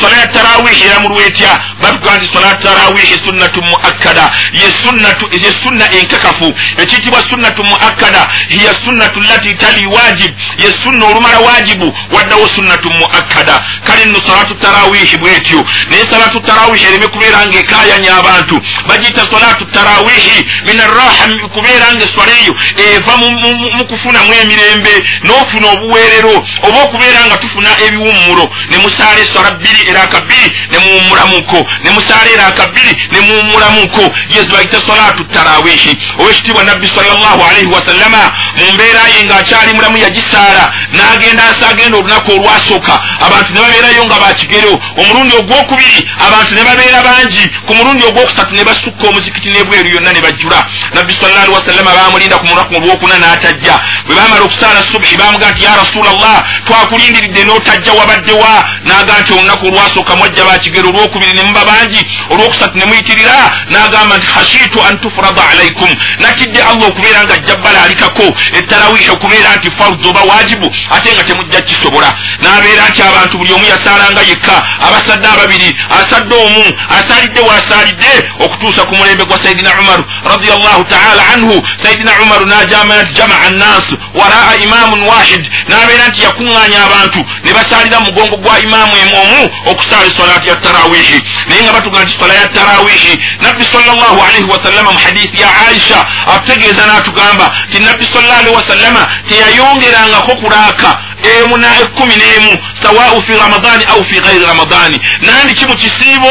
sola ya tarawihi eramulwa etya batugaa nti sola tarawihi sunnatu muakkada. Ye sunna enkakafu. Ekiyitibwa sunnatu muakkada. Hiya sunnatu lati tali wajib ye sunna olumala wajibu waddawo sunnatu muakkada. Kale nno salatu tarawihi bwetyo. Naye salatu tarawihi ereme kubeera nga ekayanya abantu bagiyita salatu tarawihi min arraha kubeera nga eswala eyo eva mu kufunamu emirembe n'ofuna obuweerero oba okubeera nga tufuna ebiwummulo. Ne musaala eswala bbiri era akabbiri ne muwummulamuko ne musaala era akabbiri ne muwummulamuko yezo bayita salatu tarawihi owekitiibwa nabbi salllahu alaihi wasallama mu mbeera ye ng'akyali mulamu yagisaala n'agenda asaagenda olunaku olwasooka. Abantu ne babeerayo nga bakigero omulundi ogwokubiri abantu ne babeera bangi. Ku mulundi ogwokusatu ne basukka omuzikiti n'ebweru yonna ne bajjula. Nabbi salla ali wasallama bamulinda ku mulunaku olwokuna n'atajja. Bwe bamala okusaala subuhi bamuga nti ya rasulallah twakulindiridde n'otajja wabaddewa. N'aga nti olunaku olwasooka mwajja bakigero olwokubiri ne muba bangi olwokusatu ne muyitirira n'agamba nti khashitu an tufrada alaikum nakidde allah okubeera nga jabbala alikako ettarawihi okubeera nti fardu oba wajibu ate nga temujja kisobola. N'abeera nti abantu buli omu yasaalanga yekka abasadde ababiri asadde omu asaalidde waasaalidde okutuusa ku mulembe gwa sayidina umaru radiallahu taala anhu. Sayidina umaru n'ajama nti jamaa nnaasu waraa imamun wahid n'abeera nti yakuŋŋaanya abantu. Ne basaalira mugongo gwa imaamu emu omu okusaala esolaati ya tarawihi naye nga batuga nti sola ya tarawihi nabbi sallallahu alaihi wasallama mu hadithi ya aisha atutegeeza n'atugamba ti nabbi sallallahu alaihi wasallama teyayongerangako kulaaka emu na ekkumi n'emu sawau fi ramadani au fi gairi ramadani nandiki mu kisiibo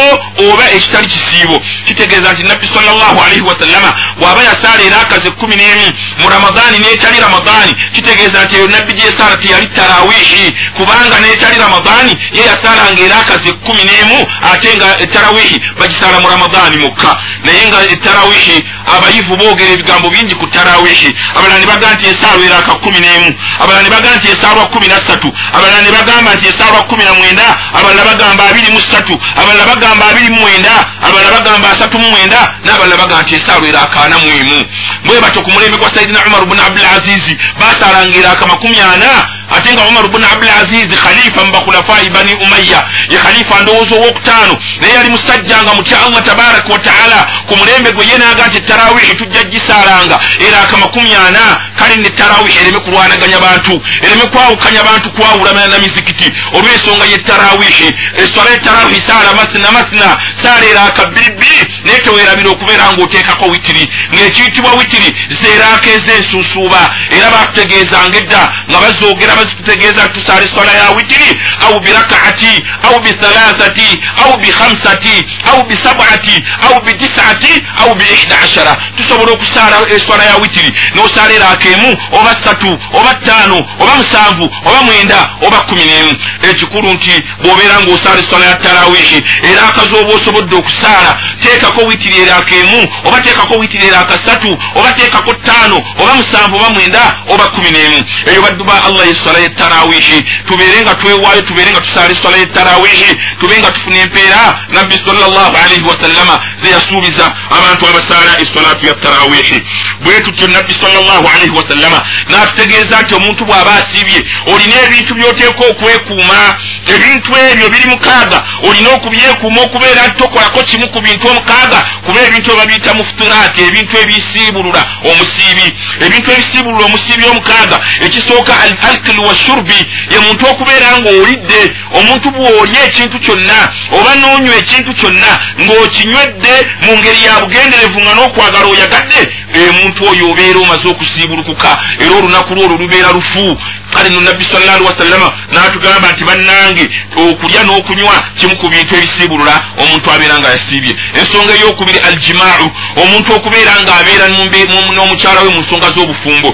oba ekitali kisiibo kitegeeza nti nabbi salllahu alaihi wasallama bw'aba yasaala era akazi ekkumi n'emu mu ramadani n'etali ramadani kitegeeza nti eyo nabbi gyesaala teyali tarawihi. Kubanga n'etali ramadani ye yasaalanga era akazi ekkumi n'emu ate nga tarawihi. Bagisaala mu ramadani mukka naye nga tarawihi abayivu boogera ebigambo bingi ku tarawihi. Abalala ne bagaa nti esaalwa era aka kumi n'emu abalala ne bagaa nti esaalwa kumi na ssatu abalala ne bagamba nti esaalwa kumi na mwenda abalala bagamba abiri mu ssatu abalala bagamba abiri mu mwenda abalala bagamba asatu mu mwenda n'abalala bagamba nti esaalwa era akaana mu emu. Bwe batyo ku mulembe gwa sayidina umar bunu abdulazizi basaalanga era aka makumi ana ate nga umar bunu abdulazizi khalifa mu bakhulafai bani umaya ye khalifa ndowooza owokutaano. Naye yali musajja nga mutya allah tabaraka wataala ku mulembe gwe ye naga nti tarawihi tujja gisaalanga era aka makumi ana kale ne tarawihi ereme kulwanaganya bantu ereme kwawukanya bantu kwawulamana na mizikiti. Olw'ensonga ye tarawihi eswala ye tarawihi saala masina masina saala era aka bbiribbiri naye teweerabira okubeera ng'oteekako witiri. Ng'ekiyitibwa witiri zeeraako ez'ensuusuuba. Era batutegeezanga edda nga bazoogera bazitutegeeza tusaala eswala ya witiri au birakaati au bithalathati au bikhamsati au bisabati au bitisati au biihda ashara tusobola okusaala eswala ya witiri n'osaala era akemu oba ssatu oba ttaano oba musanvu oba mwenda oba kumi n'emu ekikulu nti bw'obeera ng'osaala eswala ya tarawihi era akazi oba osobodde okusaala teekako witiri era akemu oba teekako witiri era akasatu oba teekako ttaano oba musanvu oba mwenda oba kumi n'emu eyo baddu ba allah eswala yetarawihi tubeere nga twewaayo tubeere nga tusaala eswala yetarawihi tube nga tufuna empeera nabbi salllah alaihi wasallama zeyasuubiza abantu abasaala eswalaatu ya tarawihi bwe tutyo nabbi salllah alaihi wasallama n'atutegeeza nti omuntu bw'aba asiibye olina ebintu by'oteeka okwekuuma. Ebintu ebyo biri mukaaga. Olina okubyekuuma okubeera nti tokolako kimu ku bintu omukaaga kuba ebintu ebyo babiyita mufuturaati ebintu ebisiibulula omusiibi. Ebintu ebisiibulula omusiibi omukaaga ekisooka al alkili wa shurbi ye muntu okubeera ng'olidde omuntu bw'olya ekintu kyonna oba n'onywa ekintu kyonna ng'okinywedde mu ngeri ya bugenderevu nga n'okwagala oyagadde omuntu oyo obeera omaze okusiibulukuka. Era olunaku lwo olwo lubeera lufu. Kale no nabbi sal llah wasallama n'atugamba nti bannange okulya n'okunywa kimu ku bintu ebisiibulula omuntu abeera nga yasiibye ensonga ey'okubiri aljimaau omuntu okubeera ng'abeera n'omukyala we mu nsonga z'obufumbo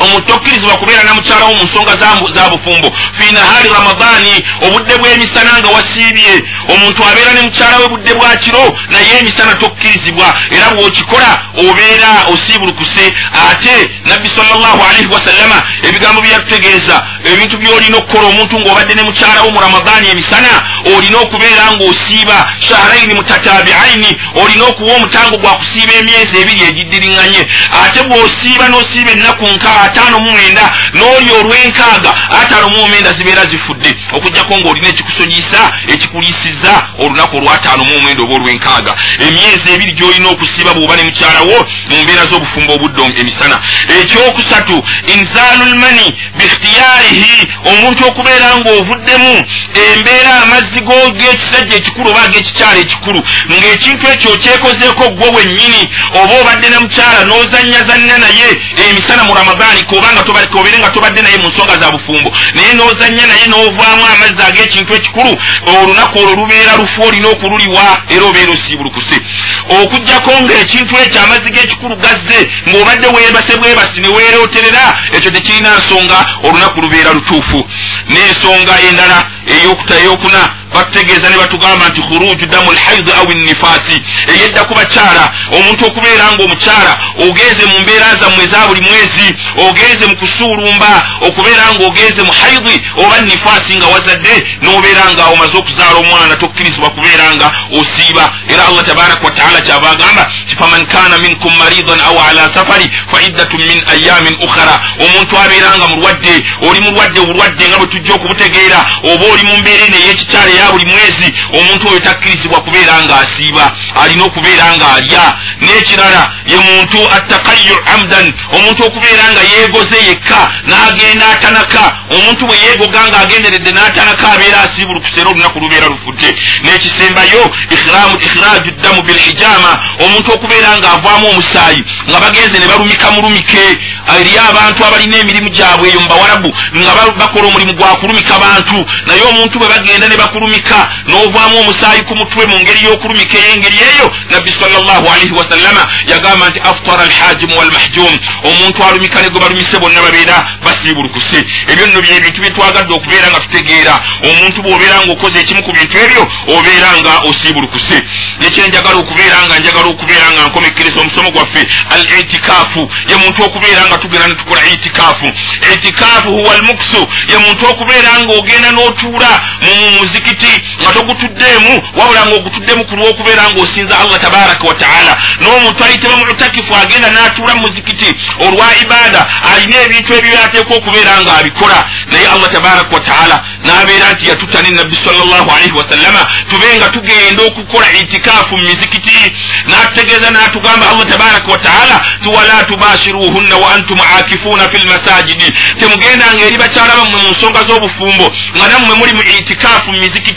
omuntu tokkirizibwa kubeera na mukyalawo mu nsonga za bufumbo. Fi nahari ramadani obudde bw'emisana nga wasiibye. Omuntu abeera ne mukyala we budde bwa kiro naye emisana tokkirizibwa. Era bw'okikola obeera osiibulukuse. Ate nabbi salllahu alaihi wasallama ebigambo byeyatutegeeza ebintu by'olina okukola omuntu ng'obadde ne mukyalawo mu ramadani emisana olina okubeera ng'osiiba shaharaini mutatabiaini olina okuwa omutango gwa kusiiba emyezi ebiri egiddiriŋŋanye ate bw'osiiba n'osiiba ennaku nkaaga ataano mu mwenda n'oli olw'enkaaga ataano mu mwenda zibeera zifudde. Okugjako ng'olina ekikusonyisa ekikuliisiza olunaku olwataano mu mwenda oba olw'enkaaga. Emyezi ebiri gy'olina okusiba bw'oba ne mukyalawo mu mbeera z'obufumbo obudde emisana. Ekyokusatu inzaalu lmani biikhtiyaarihi omuntu okubeera ng'ovuddemu embeera amazzi g'ekisajja ekikulu oba ag'ekikyala ekikulu ng'ekintu ekyo okyekozeeko gwe wennyini oba obadde na mukyala n'ozanyazannya naye emisana mu ramadani kubanga obeere nga tobadde naye mu nsonga za bufumbo. Naye n'ozanya naye n'ovaamu amazzi ag'ekintu ekikulu olunaku olwo lubeera lufu olina okululiwa era obeera osiibulukuse okugjako ng'ekintu ekyo amazzi g'ekikulu gazze ng'obadde weebase bwebasi ne weerooterera ekyo tekirina nsonga olunaku lubeera lutuufu. N'ensonga endala eyokuna batutegeeza ne batugamba nti khuruju damu lhaidi au nifaasi eyedda ku bakyala omuntu okubeera ng'omukyala ogenze mu mbeera zammwe eza buli mwezi ogenze mu kusuulumba okubeera ng'ogenze mu haidi oba nifaasi nga wazadde n'obeera nga omaze okuzaala omwana tokkirizibwa kubeera nga osiiba. Era allah tabaraka wataala kyava agamba ti faman kana minkum maridan au ala safari fa iddatun min ayamin ukhara omuntu abeera nga mulwadde oli mulwadde obulwadde nga bwe tujja okubutegeera oba oli mu mbeera eno ey'ekikyala eya buli mwezi omuntu oyo takkirizibwa kubeera ng'asiiba alina okubeera ng'alya n'ekirala ye muntu attakayu amdan omuntu okubeera nga yeegoze yekka n'agenda atanaka. Omuntu bwe yeegoga ng'agenderedde n'atanaka abeera asiibulukuse era olunaku lubeera lufudde. N'ekisembayo ikhiraju ddamu bilhijama omuntu okubeera ng'avaamu omusaayi nga bagenze ne balumika mulumike. Eri abantu abalina emirimu gyabwe eyo mu bawarabu nga bakola omulimu gwa kulumika bantu. Naye omuntu bwe bagenda ne bakulumika n'ovaamu omusaayi ku mutwe mu ngeri y'okulumika ey'engeri eyo nabbi salllahu alaihi wasallama yagamba nti aftara alhajimu walmahjum. Omuntu alumika ne gwe balumise bonna babeera basiibulukuse. Ebyo nno byebintu byetwagadde okubeera nga tutegeera. Omuntu bw'obeera nga okoze ekimu ku bintu ebyo obeera nga osiibulukuse. Nekyenjagala okubeera nga njagala okubeera nga nkomekkereza omusomo gwaffe al itikaafu ye muntu okubeera nga tugenda netukola itikaafu. Itikaafu huwa almuksu. Ye muntu okubeera nga ogenda n'otuula mu muzikiti nga togutuddeemu wabula nga ogutuddemu ku lw'okubeera nga osinza allah tabaraka wataala n'omuntu ayitibwa mutakifu agenda n'atuula mu muzikiti olwa ibaada alina ebintu ebyo byateekwa okubeera nga abikola naye allah tabaraka wataala n'abeera nti yatutta ne nabbi salllahu alaihi wasallama tube nga tugenda okukola itikaafu mu mizikiti. N'atutegeeza n'atugamba allah tabaraka wataala tiwala tubashiruhunna wa antum akifuuna fi lmasajidi temugendanga eri bakyala bammwe mu nsonga z'obufumbo nga nammwe muli mu itikaafu mu mizikiti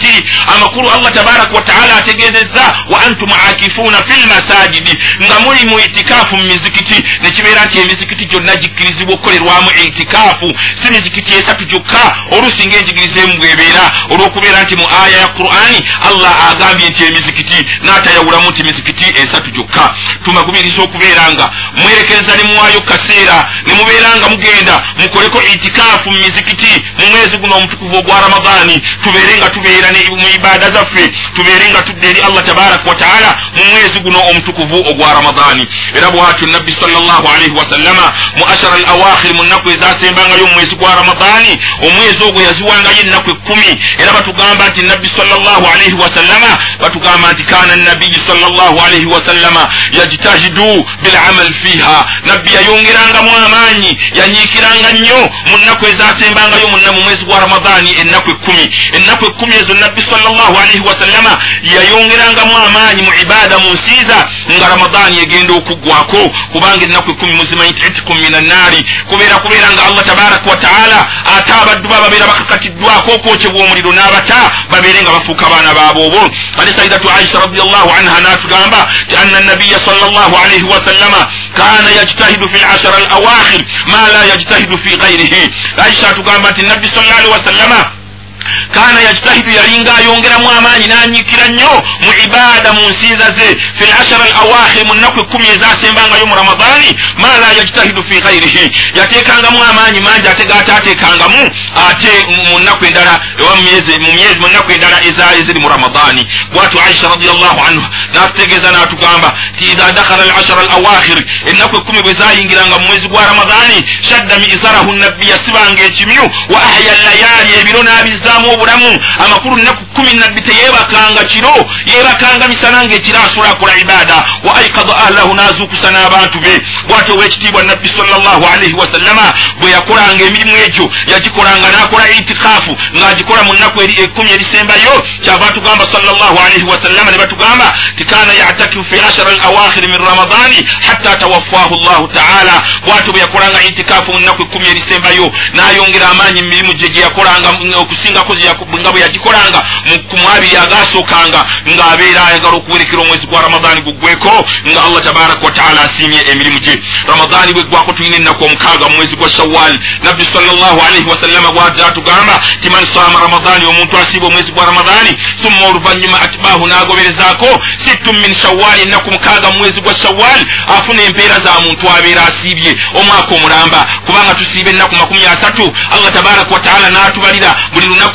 amakulu allah tabaraka wataala ategeezezza wa antum akifuuna fi lmasajidi nga muli mu itikaafu mu mizikiti. Nekibeera nti emizikiti gyonna gikkirizibwa okukolerwamu itikaafu si mizikiti esatu gyokka oluusi ngaenjigiriza emu bwebeera. Olw'okubeera nti mu aya ya qur'ani allah agambye nti emizikiti n'atayawulamu nti mizikiti esatu gyokka. Tumagumiriza okubeera nga mwerekereza ne muwaayo kaseera ne mubeera nga mugenda mukoleko itikaafu mu mizikiti mu mwezi guno omutukuvu ogwa ramadaani tubeere nga tubeera mu ibaada zaffe. Tubeere nga tudde eri allah tabaraka wataala mu mwezi guno omutukuvu ogwa ramadaani era bwatyo nabbi salllahu alaihi wasallama mu ashara al awakhiri mu nnaku ezasembangayo mu mwezi gwa ramadaani omwezi ogwo yaziwangayo ennaku ekkumi. Era batugamba nti nabbi salllahu alaihi wasallama batugamba nti kana nabiyi salllahu alaihi wasallama yajtahidu bilamal fiha nabbi yayongerangamu amaanyi yanyiikiranga nnyo mu nnaku ezasembangayo mu mwezi gwa ramadaani ennaku ekkumi. Ennaku ekkumi ezo nabbi salllahu alaihi wasallama yayongerangamu amaanyi mu ibaada mu nsiiza nga ramadaani egenda okuggwako kubanga ennaku ekkumi muzimanyi nti itikum min annaari kubeera kubeera nga allah tabaraka wataala ate abaddu ba babeera bakakatiddwako okwokebwa omuliro n'abata babeere nga bafuuka baana baaboobo ate saidatu aisha radiallahu anha n'atugamba ti anna nabiya salllahu alaihi wasallama kana yajtahidu fi lashara al awakhir ma la yajtahidu fi ghairihi aisha atugamba nti nabbi sallallahu alaihi wasallama kana yajtahidu yalinga ayongeramu amaanyi nanyikira nnyo mu ibaada mu nsinza ze. Fi lashara al awakhir mu nnaku ekkumi ezasembangayo mu ramadaani ma la yajtahidu fi ghairihi yateekangamu amaanyi mangi ate gaataateekangamu ate mu nnaku endala mu nnaku endala eziri mu ramadaani bwatyo aisha radiallahu anhu natutegeeza n'atugamba ti idha dakhala al ashara al awakhir ennaku ekkumi bwe zayingiranga mu mwezi gwa ramadaani shadda miizarahu nabbi yasibanga ekimyu wa ahya llayaali ebiro n'abizzaamu obulamu. Amakulu nnaku kumi nabbi teyeebakanga kiro yeebakanga misana ngaekiro asula akola ibaada. Wa aikada ahlahu n'azuukusa n'abantu be. Bwatyo owekitiibwa nabbi salllahu alaihi wasallama bwe yakolanga emirimu egyo yagikolanga n'akola itikaafu ng'agikola mu nnaku ekkumi erisembayo kyava tugamba salllahu alaihi wasallama ne batugamba tikana yatakifu fi ashara al awakhiri min ramadani hatta tawaffahu llahu taala. Bwatyo bwe yakolanga itikaafu mu nnaku ekkumi erisembayo n'ayongera amaanyi mu mirimu gye gye yakolanga okusingako nga bwe yagikolanga mu abiri agaasookanga ng'abeera ayagala okuwerekera omwezi gwa ramadaani guggweko nga allah tabaraka wataala asiimye emirimu gye. Ramadaani bwe gwako tulina ennaku omukaaga mu mwezi gwa shawal nabbi salllahu alaihi wasallama bwajja atugamba ti man saama ramadaani omuntu asiiba omwezi gwa ramadaani summa oluvannyuma atibaahu n'agoberezaako sittu min shawali ennaku mukaaga mu mwezi gwa shawal afuna empeera za muntu abeera asiibye. Omwaka omulamba kubanga tusiiba ennaku makumi asatu allah tabaraka wataala n'atubalira. Buli lunaku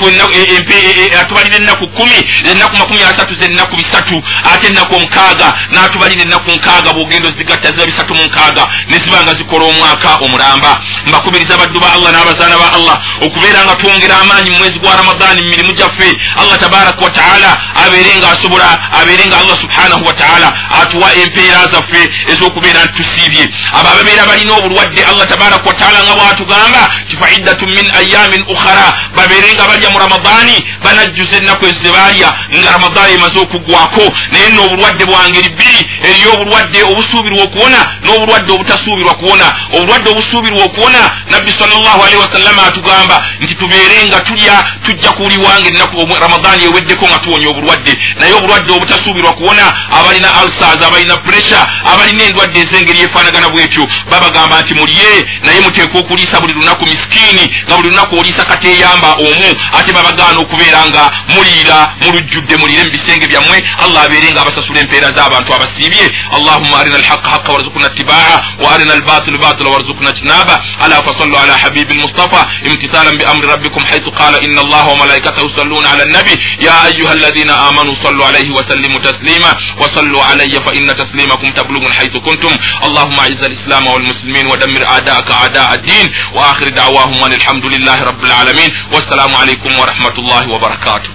atubalira ennaku kumi ennaku makumi asatu zennaku bisatu ate ennaku omukaaga n'atubalira ennaku nkaaga bwogenda ozigatta ziba bisatu mu nkaaga ne ziba nga zikola omwaka omulamba. Mbakubiriza baddu ba allah n'abazaana ba allah okubeera nga twongera amaanyi mu mwezi gwa ramadani mumirimu gyaffe. Allah tabaraka wataala abeere nga asobola abeere nga allah subhanahu wataala atuwa empeera zaffe ez'okubeera nti tusiibye abo ababeera balina obulwadde allah tabaraka wataala nga bwatugamba tifaidatu min ayamin ukhara babeere nga balya mu ramadani banajjuza ennaku ezo zebalya nga ramadani emaze okugwako. Naye nno obulwadde bwangeri bbiri eriyo obulwadde obusuubirwa okuwona n'obulwadde obutasuubirwa kuwona. Obulwadde obusuubirwa okuwona nabbi salllahu alaihi wasallama atugamba nti tubeere nga tulya tujja kuwuliwanga ennaku ramadani eweddeko nga tuwonya obulwadde. Naye obulwadde obutasuubirwa kuwona abalina alsas abalina pressure abalina endwadde ez'engeri efaanagana bwetyo babagamba nti mulye naye muteekwa okuliisa buli lunaku miskiini nga buli lunaku oliisa kateeyamba omu ate babagaana okubeera nga muliira mulujjudde muliire mu bisenge byammwe. Allah abeere nga abasasula empeera z'abantu abasiibye. Allahuma arina alhaqa haqa warzukna tibaa wa arina albatilu batila warzukna tinaba ala fasallu ala habibi lmustafa imtisalan biamri rabbikum haithu qala ina allaha وملائكته يصلون على النبي يا أيها الذين آمنوا صلوا عليه وسلموا تسليما وصلوا علي فإن تسليمكم تبلغ حيث كنتم اللهم أعز الإسلام والمسلمين ودمر أعداءك أعداء الدين وآخر دعواهم أن الحمد لله رب العالمين والسلام عليكم ورحمه الله وبركاته